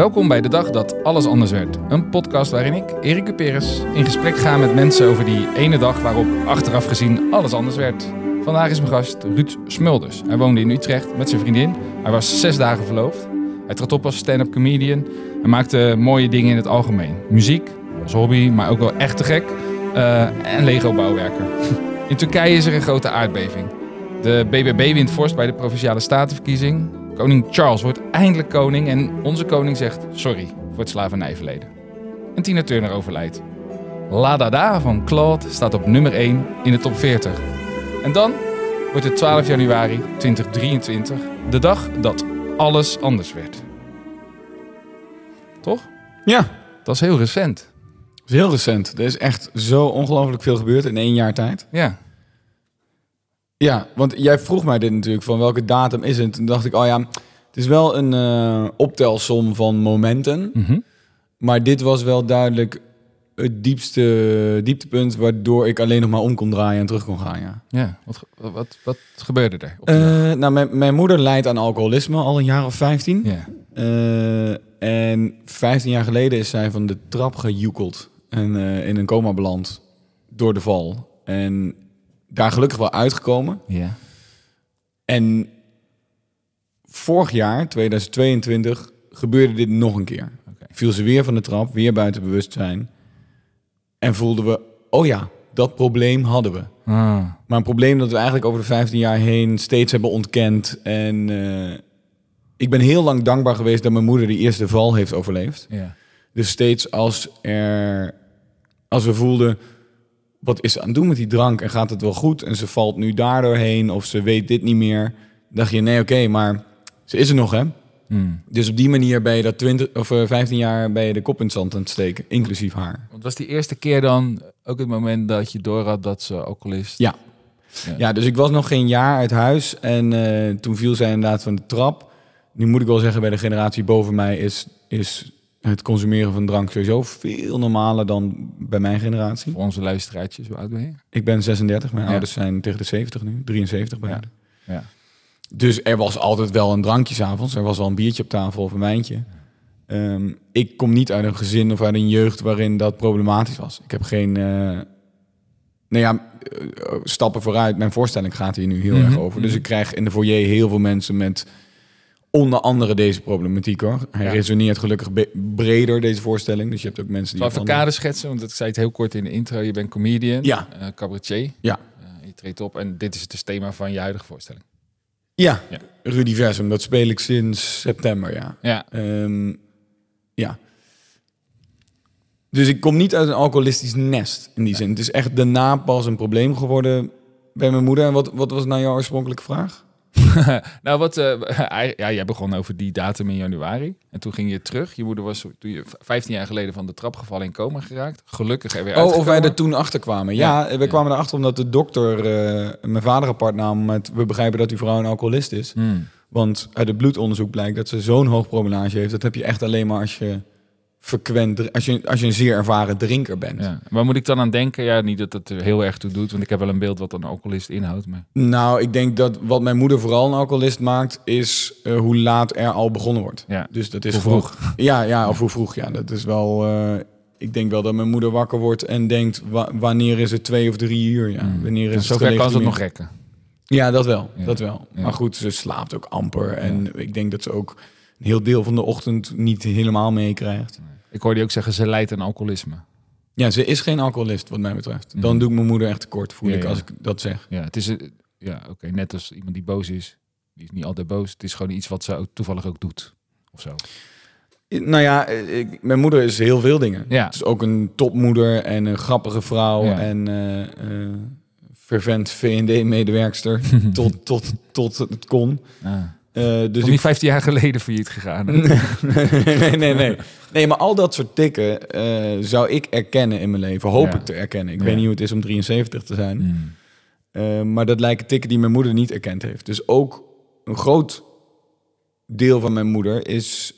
Welkom bij de dag dat alles anders werd. Een podcast waarin ik, Erik Cuperes, in gesprek ga met mensen over die ene dag waarop achteraf gezien alles anders werd. Vandaag is mijn gast Ruud Smulders. Hij woonde in Utrecht met zijn vriendin. Hij was zes dagen verloofd. Hij trad op als stand-up comedian. Hij maakte mooie dingen in het algemeen. Muziek, als hobby, maar ook wel echt te gek. Uh, en Lego-bouwwerker. In Turkije is er een grote aardbeving. De BBB wint vorst bij de Provinciale Statenverkiezing. Koning Charles wordt eindelijk koning en onze koning zegt sorry voor het slavernijverleden. En Tina Turner overlijdt. La Dada van Claude staat op nummer 1 in de top 40. En dan wordt het 12 januari 2023 de dag dat alles anders werd. Toch? Ja. Dat is heel recent. Dat is heel recent. Er is echt zo ongelooflijk veel gebeurd in één jaar tijd. Ja. Ja, want jij vroeg mij dit natuurlijk, van welke datum is het? Toen dacht ik, oh ja, het is wel een uh, optelsom van momenten. Mhm. Maar dit was wel duidelijk het diepste dieptepunt... waardoor ik alleen nog maar om kon draaien en terug kon gaan, ja. Ja, wat, wat, wat gebeurde er? Op Eh, nou, mijn, mijn moeder lijdt aan alcoholisme al een jaar of 15. ja. Eh, en 15 jaar geleden is zij van de trap gejoekeld en eh, in een coma beland door de val. En daar gelukkig wel uitgekomen. Ja. En vorig jaar, 2022, gebeurde dit nog een keer. Oké. Viel ze weer van de trap, weer buiten bewustzijn. En voelden we, oh ja, dat probleem hadden we. Ah. Maar een probleem dat we eigenlijk over de 15 jaar heen steeds hebben ontkend. En eh, ik ben heel lang dankbaar geweest dat mijn moeder die eerste val heeft overleefd. Ja. Dus steeds als er, als we voelden, wat is ze aan het doen met die drank en gaat het wel goed? En ze valt nu daardoor heen of ze weet dit niet meer. dacht je, nee, oké, maar ze is er nog, hè? Hmm. Dus op die manier ben je dat 20 of eh, 15 jaar ben je de kop in het zand aan het steken, inclusief haar. Want was die eerste keer dan ook het moment dat je door had dat ze alcoholist? Ja. Ja, dus ik was nog geen jaar uit huis en eh, toen viel zij inderdaad van de trap. Nu moet ik wel zeggen, bij de generatie boven mij is, is het consumeren van drank sowieso veel normaler dan bij mijn generatie. Voor onze luisteraartjes, hoe oud ben je? Ik ben 36, mijn Ja. ouders zijn tegen de 70 nu, 73 bijna. Ja. Dus er was altijd wel een drankje 's avonds. Er was wel een biertje op tafel of een wijntje. Ehm, ik kom niet uit een gezin of uit een jeugd waarin dat problematisch was. Ik heb geen... eh nou ja, eh, stappen vooruit. Mijn voorstelling gaat hier nu heel Mhm, erg over. Dus mhm. ik krijg in de foyer heel veel mensen met onder andere deze problematiek hoor. Hij Ja. resoneert gelukkig breder, deze voorstelling. Dus je hebt ook mensen die... Even kader schetsen, want ik zei het heel kort in de intro. Je bent comedian, Ja. eh, cabaretier. Ja. Eh, je treedt op en dit is het dus thema van je huidige voorstelling. Ja, Ja. Rudiversum. Dat speel ik sinds september, ja. Ja. Ehm, ja. Dus ik kom niet uit een alcoholistisch nest in die zin. Het is echt daarna pas een probleem geworden bij mijn moeder. En wat, wat was nou jouw oorspronkelijke vraag? nou, wat, eh, ja, jij begon over die datum in januari. En toen ging je terug. Je moeder was toen je 15 jaar geleden van de trap gevallen in coma geraakt. Gelukkig er weer Oh, of wij er toen achter kwamen. Ja, Ja, we kwamen erachter omdat de dokter eh, mijn vader apart nam met... we begrijpen dat uw vrouw een alcoholist is. Hmm. Want uit het bloedonderzoek blijkt dat ze zo'n hoog promillage heeft. Dat heb je echt alleen maar als je frequent... Als je, als je een zeer ervaren drinker bent. Ja. Waar moet ik dan aan denken? Ja, niet dat het er heel erg toe doet, want ik heb wel een beeld wat een alcoholist inhoudt. Maar... Nou, ik denk dat wat mijn moeder vooral een alcoholist maakt, is eh, hoe laat er al begonnen wordt. Ja. Dus dat is Hoe gewoon- vroeg. Ja, ja, of hoe vroeg. Ja, dat is wel. eh, ik denk wel dat mijn moeder wakker wordt en denkt: wa- wanneer is het twee of drie uur? Ja, Hmm. wanneer is het kan ze het nog rekken. Ja, dat wel. Ja. Dat wel. Ja. Maar goed, ze slaapt ook amper. En ik denk dat ze ook een heel deel van de ochtend niet helemaal meekrijgt. Ik hoorde je ook zeggen, ze lijdt aan alcoholisme. Ja, ze is geen alcoholist, wat mij betreft. Dan Mhm. doe ik mijn moeder echt tekort, voel Ja, ik, ja. als ik dat zeg. Ja, het is eh, ja, oké, net als iemand die boos is. Die is niet altijd boos. Het is gewoon iets wat ze ook toevallig ook doet. Of zo. Nou ja, ik, mijn moeder is heel veel dingen. Ja. Het is ook een topmoeder en een grappige vrouw Ja. en eh, eh, vervent V&D-medewerkster tot, tot, tot het kon. Ah. Eh, dus niet 15 jaar geleden failliet gegaan. hè? nee, nee, nee. Nee, maar al dat soort tikken eh, zou ik erkennen in mijn leven. Hoop Ja. ik te erkennen. Ik Ja. weet niet hoe het is om 73 te zijn. Hmm. Eh, maar dat lijken tikken die mijn moeder niet erkend heeft. Dus ook een groot deel van mijn moeder is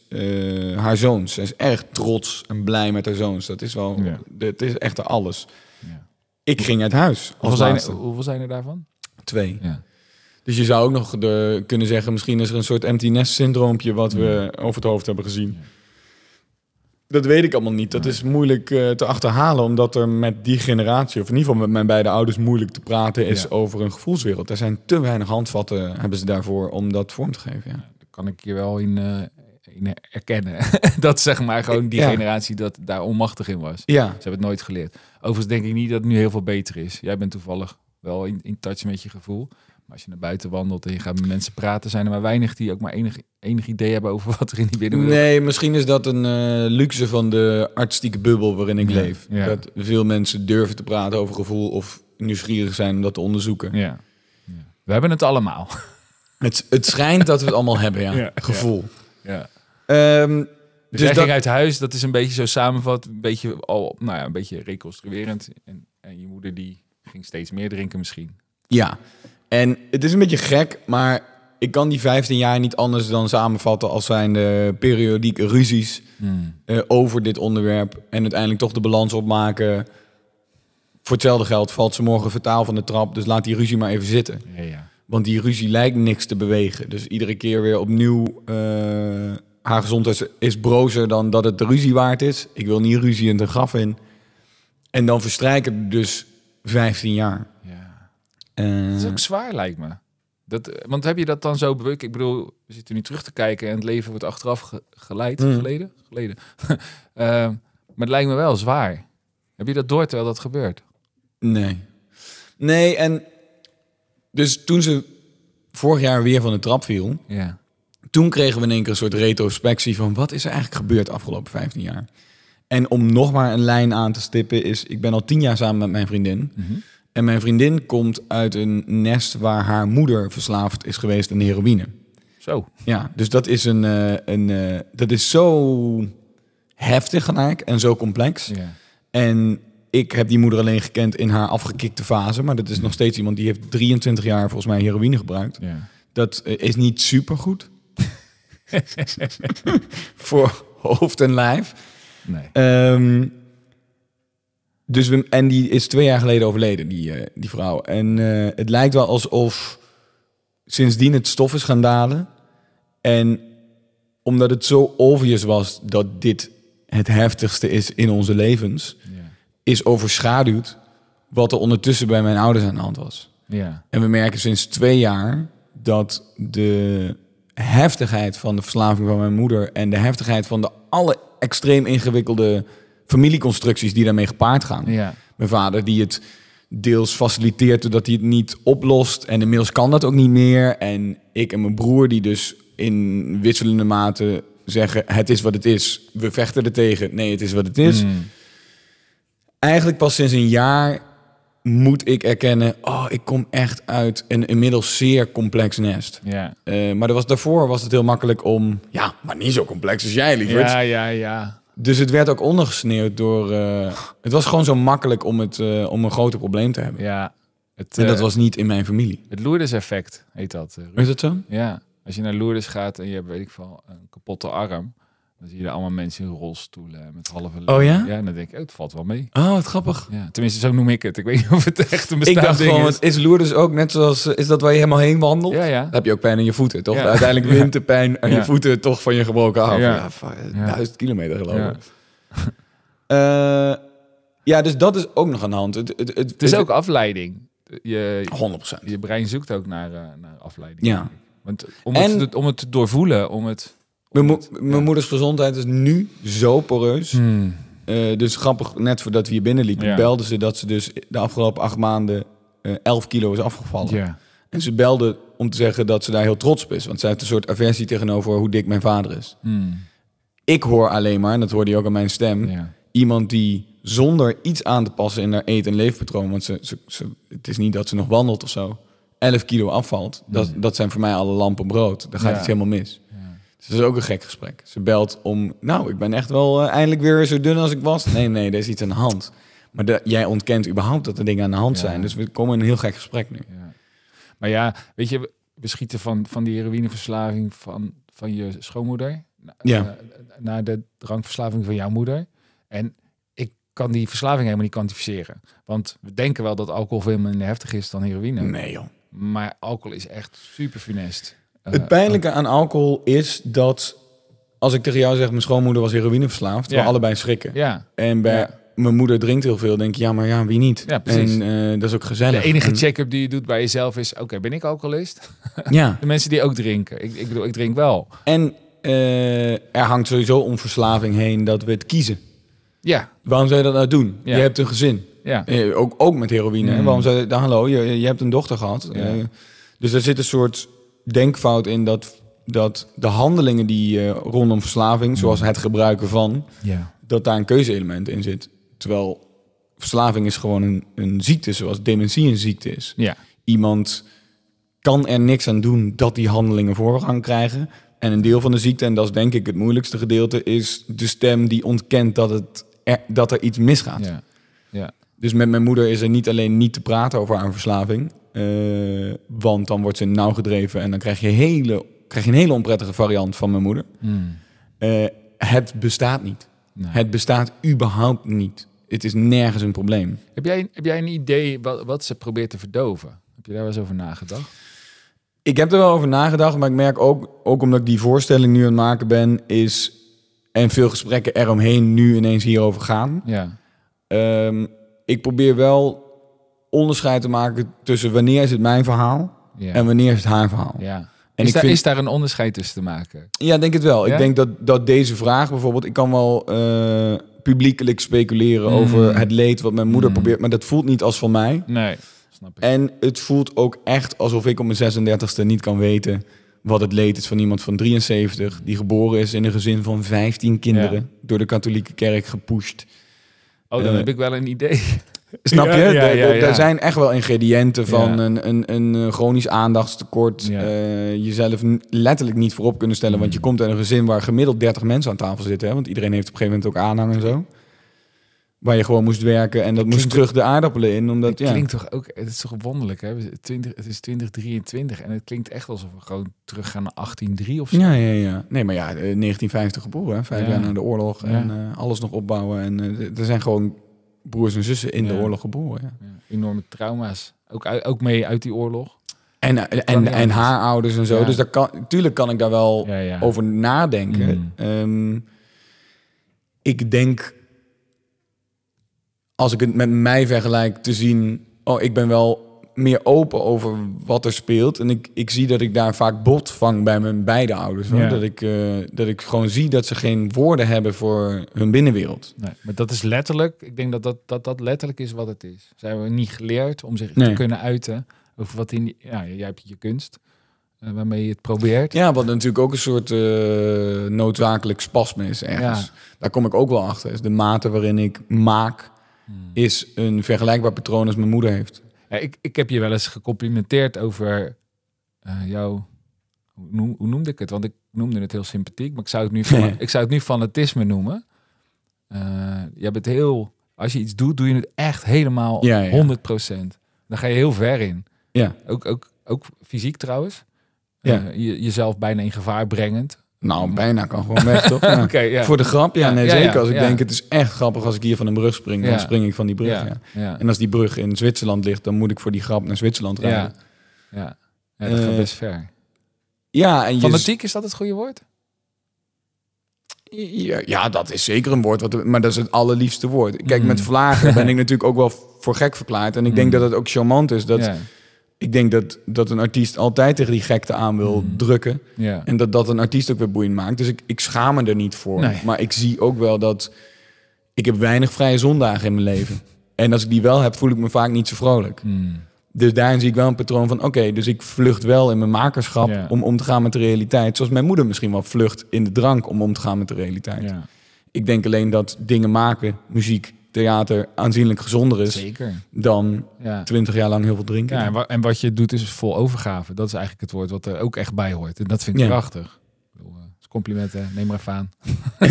haar zoons. Ze is erg trots en blij met haar zoons. Dat is wel, Ja. het is echt alles. Ja. Ik ging uit huis Hoeveel, zijn, er- hoeveel zijn er daarvan? Twee. Ja. Dus je zou ook nog de, kunnen zeggen, misschien is er een soort empty nest syndroompje wat we over het hoofd hebben gezien. Dat weet ik allemaal niet. Dat is moeilijk eh, te achterhalen, omdat er met die generatie, of in ieder geval met mijn beide ouders, moeilijk te praten is Ja. over een gevoelswereld. Er zijn te weinig handvatten, hebben ze daarvoor, om dat vorm te geven. Ja. Daar kan ik je wel in, eh, in erkennen. dat zeg maar gewoon die Ja. generatie dat daar onmachtig in was. ja. Ze hebben het nooit geleerd. Overigens denk ik niet dat het nu heel veel beter is. Jij bent toevallig wel in, in touch met je gevoel. Maar als je naar buiten wandelt en je gaat met mensen praten, zijn er maar weinig die ook maar enig, enig idee hebben over wat er in die binnenwereld Nee, misschien is dat een eh, luxe van de artistieke bubbel waarin ik Ja, leef. ja. Dat veel mensen durven te praten over gevoel of nieuwsgierig zijn om dat te onderzoeken. Ja. ja. We hebben het allemaal. Het, het schijnt dat we het allemaal hebben, ja. Gevoel. Ja. Ehm, Dus, dus dat, uit huis, dat is een beetje zo samenvat, een beetje al, nou ja, een beetje reconstruerend. En, en je moeder die ging steeds meer drinken misschien. Ja, en het is een beetje gek, maar ik kan die 15 jaar niet anders dan samenvatten als zijn de periodieke ruzies eh, over dit onderwerp. En uiteindelijk toch de balans opmaken. Voor hetzelfde geld valt ze morgen vertaal van de trap, dus laat die ruzie maar even zitten. Ja, ja. Want die ruzie lijkt niks te bewegen. Dus iedere keer weer opnieuw. eh, haar gezondheid is brozer dan dat het de ruzie waard is. Ik wil niet ruzie in de graf in. En dan verstrijken er dus 15 jaar. Eh, Dat is ook zwaar, lijkt me. Dat, eh, want heb je dat dan zo bewust? Ik bedoel, we zitten nu terug te kijken en het leven wordt achteraf ge- geleid. Mm. Geleden? Geleden. Eh, maar het lijkt me wel zwaar. Heb je dat door terwijl dat gebeurt? Nee. Nee, en dus toen ze vorig jaar weer van de trap viel, Ja. toen kregen we in één keer een soort retrospectie van wat is er eigenlijk gebeurd de afgelopen 15 jaar. En om nog maar een lijn aan te stippen is, ik ben al tien jaar samen met mijn vriendin. En mijn vriendin komt uit een nest waar haar moeder verslaafd is geweest aan heroïne. Zo. Ja, dus dat is, een, eh, een, eh, dat is zo heftig gelijk en zo complex. Ja. En ik heb die moeder alleen gekend in haar afgekikte fase. Maar dat is nog steeds iemand die heeft 23 jaar volgens mij heroïne gebruikt. ja. Dat eh, is niet supergoed. Voor hoofd en lijf. Nee. Ehm, dus we, en die is twee jaar geleden overleden, die, eh, die vrouw. En eh, het lijkt wel alsof sindsdien het stof is gaan dalen. En omdat het zo obvious was dat dit het heftigste is in onze levens, Ja. is overschaduwd wat er ondertussen bij mijn ouders aan de hand was. Ja. En we merken sinds twee jaar dat de heftigheid van de verslaving van mijn moeder en de heftigheid van de alle extreem ingewikkelde familieconstructies die daarmee gepaard gaan. Ja. Mijn vader die het deels faciliteert doordat hij het niet oplost en inmiddels kan dat ook niet meer. En ik en mijn broer die dus in wisselende mate zeggen het is wat het is. We vechten er tegen. Nee, het is wat het is Mm. eigenlijk pas sinds een jaar moet ik erkennen... oh, ik kom echt uit een inmiddels zeer complex nest. Ja. Eh, maar er was, daarvoor was het heel makkelijk om... ja, maar niet zo complex als jij, lieverd. Ja, ja, ja. Dus het werd ook ondergesneeuwd door... eh, het was gewoon zo makkelijk om, het, eh, om een groter probleem te hebben. Ja. Het, En dat eh, was niet in mijn familie. het Lourdes-effect heet dat. Is dat zo? Ja, als je naar Lourdes gaat en je hebt, weet ik veel, een kapotte arm, dan zie je er allemaal mensen in rolstoelen met halve Oh ja? Ja, en dan denk ik, oh, het valt wel mee. Oh, wat grappig. Ja, tenminste, zo noem ik het. Ik weet niet of het echt een Ik bestaand dacht ding gewoon, is. is Lourdes ook net zoals... eh, is dat waar je helemaal heen wandelt? Ja, ja. Dan heb je ook pijn in je voeten, toch? Ja. Uiteindelijk wint de pijn aan Ja. je voeten toch van je gebroken arm. Ja. Ja, van, eh, Ja. duizend kilometer geloof Ja. ik. Eh, ja, dus dat is ook nog aan de hand. Het, het, het, Het is ook afleiding. Je, 100%. je brein zoekt ook naar, naar afleiding. Ja. ik. Want om, En- het, om het te doorvoelen, om het... Mijn, mo- moeders gezondheid is nu zo poreus. Hmm. Eh, dus grappig, net voordat we hier binnenliepen, Ja. belde ze dat ze dus de afgelopen acht maanden eh 11 kilo is afgevallen. Ja. En ze belde om te zeggen dat ze daar heel trots op is. Want zij heeft een soort aversie tegenover hoe dik mijn vader is. Hmm. Ik hoor alleen maar, en dat hoorde je ook aan mijn stem, Ja. iemand die zonder iets aan te passen in haar eet- en leefpatroon, want ze, ze, ze, het is niet dat ze nog wandelt of zo, 11 kilo afvalt. Dat, dat zijn voor mij alle lampen brood. Daar gaat Ja. iets helemaal mis. Dus is ook een gek gesprek. Ze belt om, nou, ik ben echt wel eh, eindelijk weer zo dun als ik was. Nee, nee, er is iets aan de hand. Maar de- jij ontkent überhaupt dat er dingen aan de hand Ja. zijn. Dus we komen in een heel gek gesprek nu. Ja. Maar ja, weet je, we schieten van, van die heroïneverslaving van, van je schoonmoeder na- Ja. eh, naar de drankverslaving van jouw moeder. En ik kan die verslaving helemaal niet kwantificeren. Want we denken wel dat alcohol veel minder heftig is dan heroïne. Nee, joh. Maar alcohol is echt super funest. Eh, Het pijnlijke aan alcohol is dat als ik tegen jou zeg, mijn schoonmoeder was heroïneverslaafd, Ja. we allebei schrikken. Ja. En bij Ja. mijn moeder drinkt heel veel, denk je, ja, maar ja, wie niet? Ja, precies. En eh, dat is ook gezellig. De enige En- check-up die je doet bij jezelf is... Oké, ben ik alcoholist? Ja, De mensen die ook drinken. Ik, ik bedoel, ik drink wel. en eh, er hangt sowieso om verslaving heen dat we het kiezen. Ja, Waarom zou je dat nou doen? Je hebt een gezin. ja. Eh, ook, ook met heroïne. hè? Mm. Waarom zou je... Dan, hallo, je, je hebt een dochter gehad. Ja. Eh, dus er zit een soort denkfout in dat, dat de handelingen die eh, rondom verslaving... zoals Mm. het gebruiken van... ja. dat daar een keuzeelement in zit. Terwijl verslaving is gewoon een, een ziekte, zoals dementie een ziekte is. Ja. Iemand kan er niks aan doen dat die handelingen voorrang krijgen. En een deel van de ziekte, en dat is denk ik het moeilijkste gedeelte... is de stem die ontkent dat, het er, dat er iets misgaat. Ja. Ja. Dus met mijn moeder is er niet alleen niet te praten over haar verslaving. Eh, want dan wordt ze nauw gedreven en dan krijg je, hele, krijg je een hele onprettige variant van mijn moeder. Hmm. Eh, het bestaat niet. Nee. Het bestaat überhaupt niet. Het is nergens een probleem. Heb, jij, heb jij een idee wat, wat ze probeert te verdoven? Heb je daar wel eens over nagedacht? Ik heb er wel over nagedacht, maar ik merk ook, ook omdat ik die voorstelling nu aan het maken ben, is en veel gesprekken eromheen nu ineens hierover gaan. Ja. Ehm, ik probeer wel onderscheid te maken tussen wanneer is het mijn verhaal Ja. en wanneer is het haar verhaal. ja. En is, ik daar, vind- is daar een onderscheid tussen te maken? Ja, denk het wel. Ja? Ik denk dat, dat deze vraag bijvoorbeeld... Ik kan wel eh, publiekelijk speculeren Mm. over het leed wat mijn moeder Mm. probeert... maar dat voelt niet als van mij. Nee, snap ik. En het voelt ook echt alsof ik op mijn 36e niet kan weten... wat het leed is van iemand van 73... die geboren is in een gezin van 15 kinderen... Ja. door de katholieke kerk gepusht. Oh, dan eh, heb ik wel een idee. Snap je? ja, Er- ja, ja. Zijn echt wel ingrediënten van een, een, een eh, chronisch aandachtstekort. Eh, jezelf letterlijk niet voorop kunnen stellen. Want je Mm. komt uit een gezin waar gemiddeld 30 mensen aan tafel zitten. Hè? Want iedereen heeft op een gegeven moment ook aanhang en zo. Waar je gewoon moest werken en dat moest terug de aardappelen in. Omdat, Het ja. klinkt toch ook, het is toch wonderlijk, hè? 20, het is 2023 en het klinkt echt alsof we gewoon teruggaan naar 1803 of zo. Ja, ja, ja. Nee, maar ja, eh, 1950 geboren, hè? vijf Ja. jaar na de oorlog. Ja. En eh, alles nog opbouwen. En eh, er zijn gewoon broers en zussen in de oorlog geboren. Enorme trauma's. Ook, ook mee uit die oorlog. En, eh, en, en haar ouders en zo. Dus daar kan, tuurlijk kan ik daar wel over nadenken. Mm. Ehm, ik denk, als ik het met mij vergelijk, te zien... Oh, ik ben wel meer open over wat er speelt. En ik, ik zie dat ik daar vaak bot vang bij mijn beide ouders. hoor. Ja. Dat, ik, eh, dat ik gewoon zie dat ze geen woorden hebben voor hun binnenwereld. Nee, maar dat is letterlijk, ik denk dat dat, dat dat letterlijk is wat het is. Ze hebben niet geleerd om zich te kunnen uiten over wat in ja, jij hebt je kunst, eh, waarmee je het probeert. Ja, wat natuurlijk ook een soort eh, noodzakelijk spasme is ergens. Ja. Daar kom ik ook wel achter. Is de mate waarin ik maak, Hmm. is een vergelijkbaar patroon als mijn moeder heeft. Ja, ik, ik heb je wel eens gecomplimenteerd over eh jouw, hoe, noem- hoe noemde ik het? Want ik noemde het heel sympathiek, maar ik zou het nu, van, ik zou het nu fanatisme noemen. Eh je bent heel, als je iets doet, doe je het echt helemaal Ja, ja. 100%. Dan ga je heel ver in. Ja. Ook, ook, ook fysiek trouwens. Ja. Eh, je, jezelf bijna in gevaar brengend. Nou, bijna kan gewoon weg, toch? Ja. Voor de grap, ja, nee, zeker. Als ik denk, het is echt grappig als ik hier van een brug spring, dan spring ik van die brug. En als die brug in Zwitserland ligt, dan moet ik voor die grap naar Zwitserland rijden. ja, ja. Dat gaat Eh, best ver. Ja, en je Fanatiek, is dat het goede woord? Ja, ja, dat is zeker een woord, wat, maar dat is het allerliefste woord. Kijk, Mm. met vlagen ben ik natuurlijk ook wel voor gek verklaard. En ik denk Mm. dat het ook charmant is. Dat, Ik denk dat, dat een artiest altijd tegen die gekte aan wil Mm. drukken. ja. En dat dat een artiest ook weer boeiend maakt. Dus ik, ik schaam me er niet voor. Nee. Maar ik zie ook wel dat... Ik heb weinig vrije zondagen in mijn leven. En als ik die wel heb, voel ik me vaak niet zo vrolijk. Hmm. Dus daarin zie ik wel een patroon van... Oké, dus ik vlucht wel in mijn makerschap Ja. om om te gaan met de realiteit. Zoals mijn moeder misschien wel vlucht in de drank om om te gaan met de realiteit. ja. Ik denk alleen dat dingen maken, muziek, theater... aanzienlijk gezonder is Zeker. dan Ja. twintig jaar lang heel veel drinken. Ja, en, wa- en wat je doet is vol overgave. Dat is eigenlijk het woord wat er ook echt bij hoort. En dat vind ik Ja. prachtig. Eh, dus complimenten, neem maar even aan.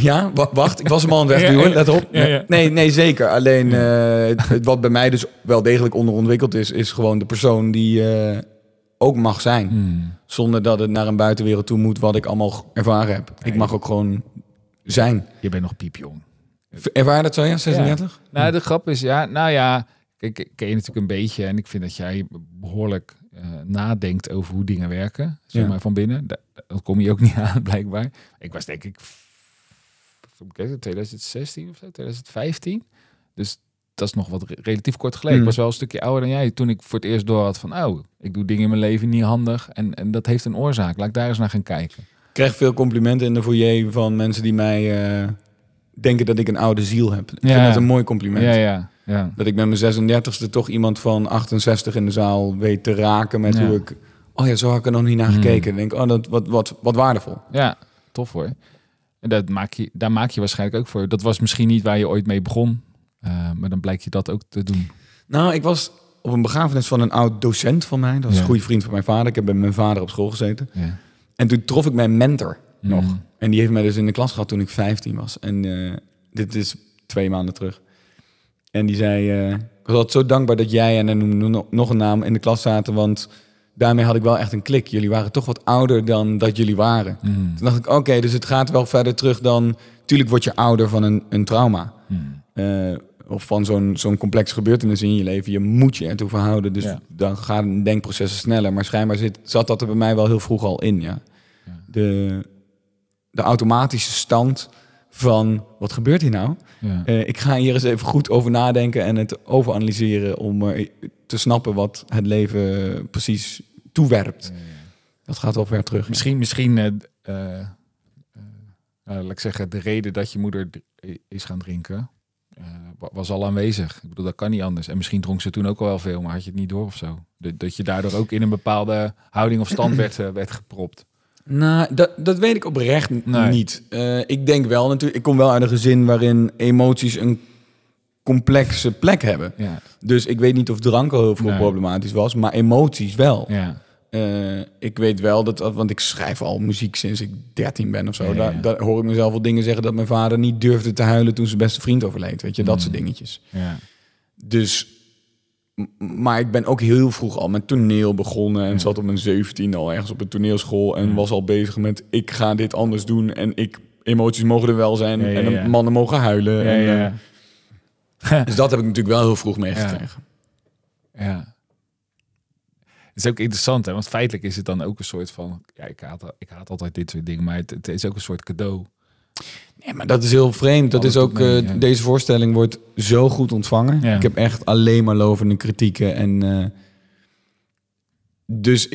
Ja, wa- wacht, ik was hem al aan het Ja, wegduwen, ja. let op. Ja, ja. Nee, nee, zeker. Alleen het wat bij mij dus wel degelijk onderontwikkeld is, is gewoon de persoon die eh, ook mag zijn. Hmm. Zonder dat het naar een buitenwereld toe moet wat ik allemaal ervaren heb. Ik mag ook gewoon zijn. Je bent nog piepjong. Ervaar dat zo, ja? 36? Nou, de grap is, ja, nou ja, ik ken je natuurlijk een beetje en ik vind dat jij behoorlijk eh, nadenkt over hoe dingen werken, zeg Ja. maar van binnen. Da- Dan kom je ook niet aan, blijkbaar. Ik was denk ik f- kijk, 2016 of zo, 2015. Dus dat is nog wat re- relatief kort geleden. Mm. Ik was wel een stukje ouder dan jij toen ik voor het eerst door had van, oh, ik doe dingen in mijn leven niet handig en, en dat heeft een oorzaak. Laat ik daar eens naar gaan kijken. Ik krijg veel complimenten in de foyer van mensen die mij eh, denken dat ik een oude ziel heb. Ik Ja. vind dat een mooi compliment. Ja, ja, ja. Dat ik met mijn 36e toch iemand van 68 in de zaal weet te raken met hoe ik... Oh ja, zo had ik er nog niet naar Mm. gekeken. Denk ik, oh, dat, wat, wat, wat waardevol. Ja, tof hoor. En dat maak je, daar maak je waarschijnlijk ook voor. Dat was misschien niet waar je ooit mee begon. eh, maar dan blijkt je dat ook te doen. Nou, ik was op een begrafenis van een oud docent van mij. Dat was Ja. een goede vriend van mijn vader. Ik heb bij mijn vader op school gezeten. Ja. En toen trof ik mijn mentor nog. Mm. En die heeft mij dus in de klas gehad toen ik 15 was. En eh, dit is twee maanden terug. En die zei, eh, ik was altijd zo dankbaar dat jij en no- nog een naam in de klas zaten. Want daarmee had ik wel echt een klik. Jullie waren toch wat ouder dan dat jullie waren. Mm. Toen dacht ik, oké, dus het gaat wel verder terug dan... Tuurlijk word je ouder van een, een trauma. Mm. Eh, of van zo'n zo'n complexe gebeurtenis in je leven. Je moet je ertoe verhouden. Dus Ja. dan gaan denkprocessen sneller. Maar schijnbaar zit, zat dat er bij mij wel heel vroeg al in, ja. Ja. De, de automatische stand van, wat gebeurt hier nou? Ja. Eh, ik ga hier eens even goed over nadenken en het overanalyseren... om eh, te snappen wat het leven precies toewerpt. Dat gaat wel ver terug. Misschien, misschien eh, eh, eh, nou, laat ik zeggen, de reden dat je moeder is gaan drinken, eh, wa- was al aanwezig. Ik bedoel, dat kan niet anders. En misschien dronk ze toen ook al wel veel, maar had je het niet door of zo. Dat, dat je daardoor ook in een bepaalde houding of stand werd, eh, werd gepropt. Nou, dat, dat weet ik oprecht Nee. niet. Eh, ik denk wel natuurlijk, ik kom wel uit een gezin waarin emoties een complexe plek hebben. Ja, Dus ik weet niet of drank al heel veel Nee. problematisch was, maar emoties wel. ja, Eh, ik weet wel dat, want ik schrijf al muziek sinds ik 13 ben of zo. Ja, Daar, daar hoor ik mezelf wel dingen zeggen dat mijn vader niet durfde te huilen toen zijn beste vriend overleed. Weet je, dat Mm. soort dingetjes. ja. Dus, maar ik ben ook heel vroeg al met toneel begonnen en Ja. zat op mijn 17 al ergens op een toneelschool en Ja. was al bezig met ik ga dit anders doen en ik emoties mogen er wel zijn Ja, en mannen mogen huilen. en, ja, eh, dus dat heb ik natuurlijk wel heel vroeg meegekregen. ja. Het is ook interessant, hè? want feitelijk is het dan ook een soort van... Ja, ik haat, ik haat altijd dit soort dingen, maar het, het is ook een soort cadeau. Nee, maar dat is heel vreemd. Dat Alles is ook, mee, eh, ja. deze voorstelling wordt zo goed ontvangen. Ja. Ik heb echt alleen maar lovende kritieken. En, eh, dus,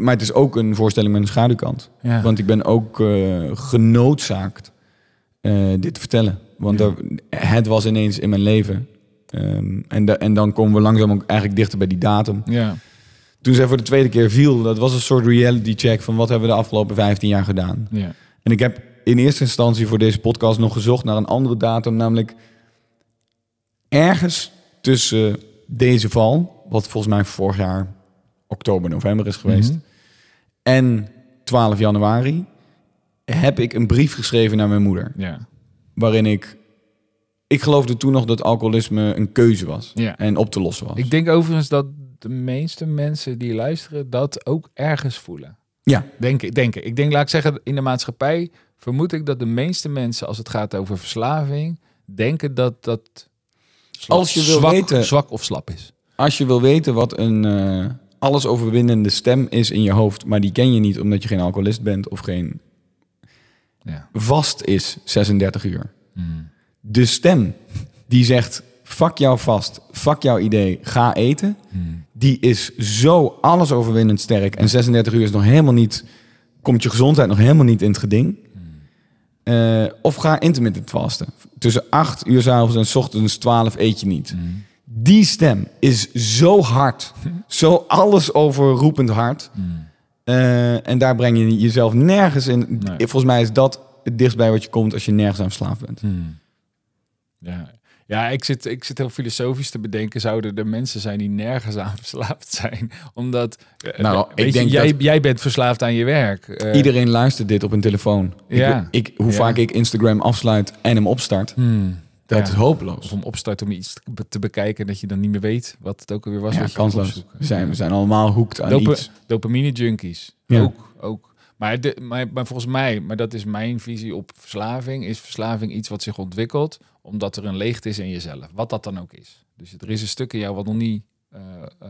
maar het is ook een voorstelling met een schaduwkant. Ja. Want ik ben ook eh, genoodzaakt dit te vertellen. Want er- het was ineens in mijn leven. Ehm, en, da- en dan komen we langzaam ook eigenlijk dichter bij die datum. ja. Toen zij voor de tweede keer viel, dat was een soort reality check van wat hebben we de afgelopen 15 jaar gedaan. ja. En ik heb in eerste instantie voor deze podcast nog gezocht naar een andere datum, namelijk ergens tussen deze val, wat volgens mij vorig jaar oktober, november is geweest, Mhm. en 12 januari, heb ik een brief geschreven naar mijn moeder, Ja. waarin ik, ik geloofde toen nog dat alcoholisme een keuze was Ja. en op te lossen was. Ik denk overigens dat de meeste mensen die luisteren dat ook ergens voelen. ja, Denk, ik- denk ik. Ik denk, laat ik zeggen, in de maatschappij vermoed ik dat de meeste mensen, als het gaat over verslaving, denken dat dat Als je wil zwak, weten- zwak of slap is. als je wil weten wat een eh alles overwinnende stem is in je hoofd, maar die ken je niet omdat je geen alcoholist bent of geen Ja. vast is 36 uur. Mm. De stem die zegt fuck jou vast, fuck jouw idee, ga eten, Mm. die is zo alles overwinnend sterk en 36 uur is nog helemaal niet komt je gezondheid nog helemaal niet in het geding. Eh, of ga intermittent vasten. Tussen 8 uur 's avonds en 's ochtends 12 eet je niet. Mm. Die stem is zo hard. Zo alles overroepend hard. Mm. Eh, en daar breng je jezelf nergens in. Nee. Volgens mij is dat het dichtst bij wat je komt als je nergens aan verslaafd bent. Hmm. Ja, ja ik, zit, ik zit heel filosofisch te bedenken. Zouden er mensen zijn die nergens aan verslaafd zijn? Omdat, eh, Nou, ik je, denk jij, dat- jij bent verslaafd aan je werk. Eh, Iedereen luistert dit op een telefoon. Ja. Ik, ik, hoe Ja. vaak ik Instagram afsluit en hem opstart, hmm, dat Ja. is hopeloos. Of om opstart om iets te, be- te bekijken dat je dan niet meer weet wat het ook alweer was. Ja, kansloos. We zijn, we zijn allemaal hoekt aan iets. Dopamine junkies. Ja. Ook, ook. Maar, de, maar, maar volgens mij, maar dat is mijn visie op verslaving, is verslaving iets wat zich ontwikkelt omdat er een leegte is in jezelf. Wat dat dan ook is. Dus er is een stuk in jou wat nog niet eh, eh,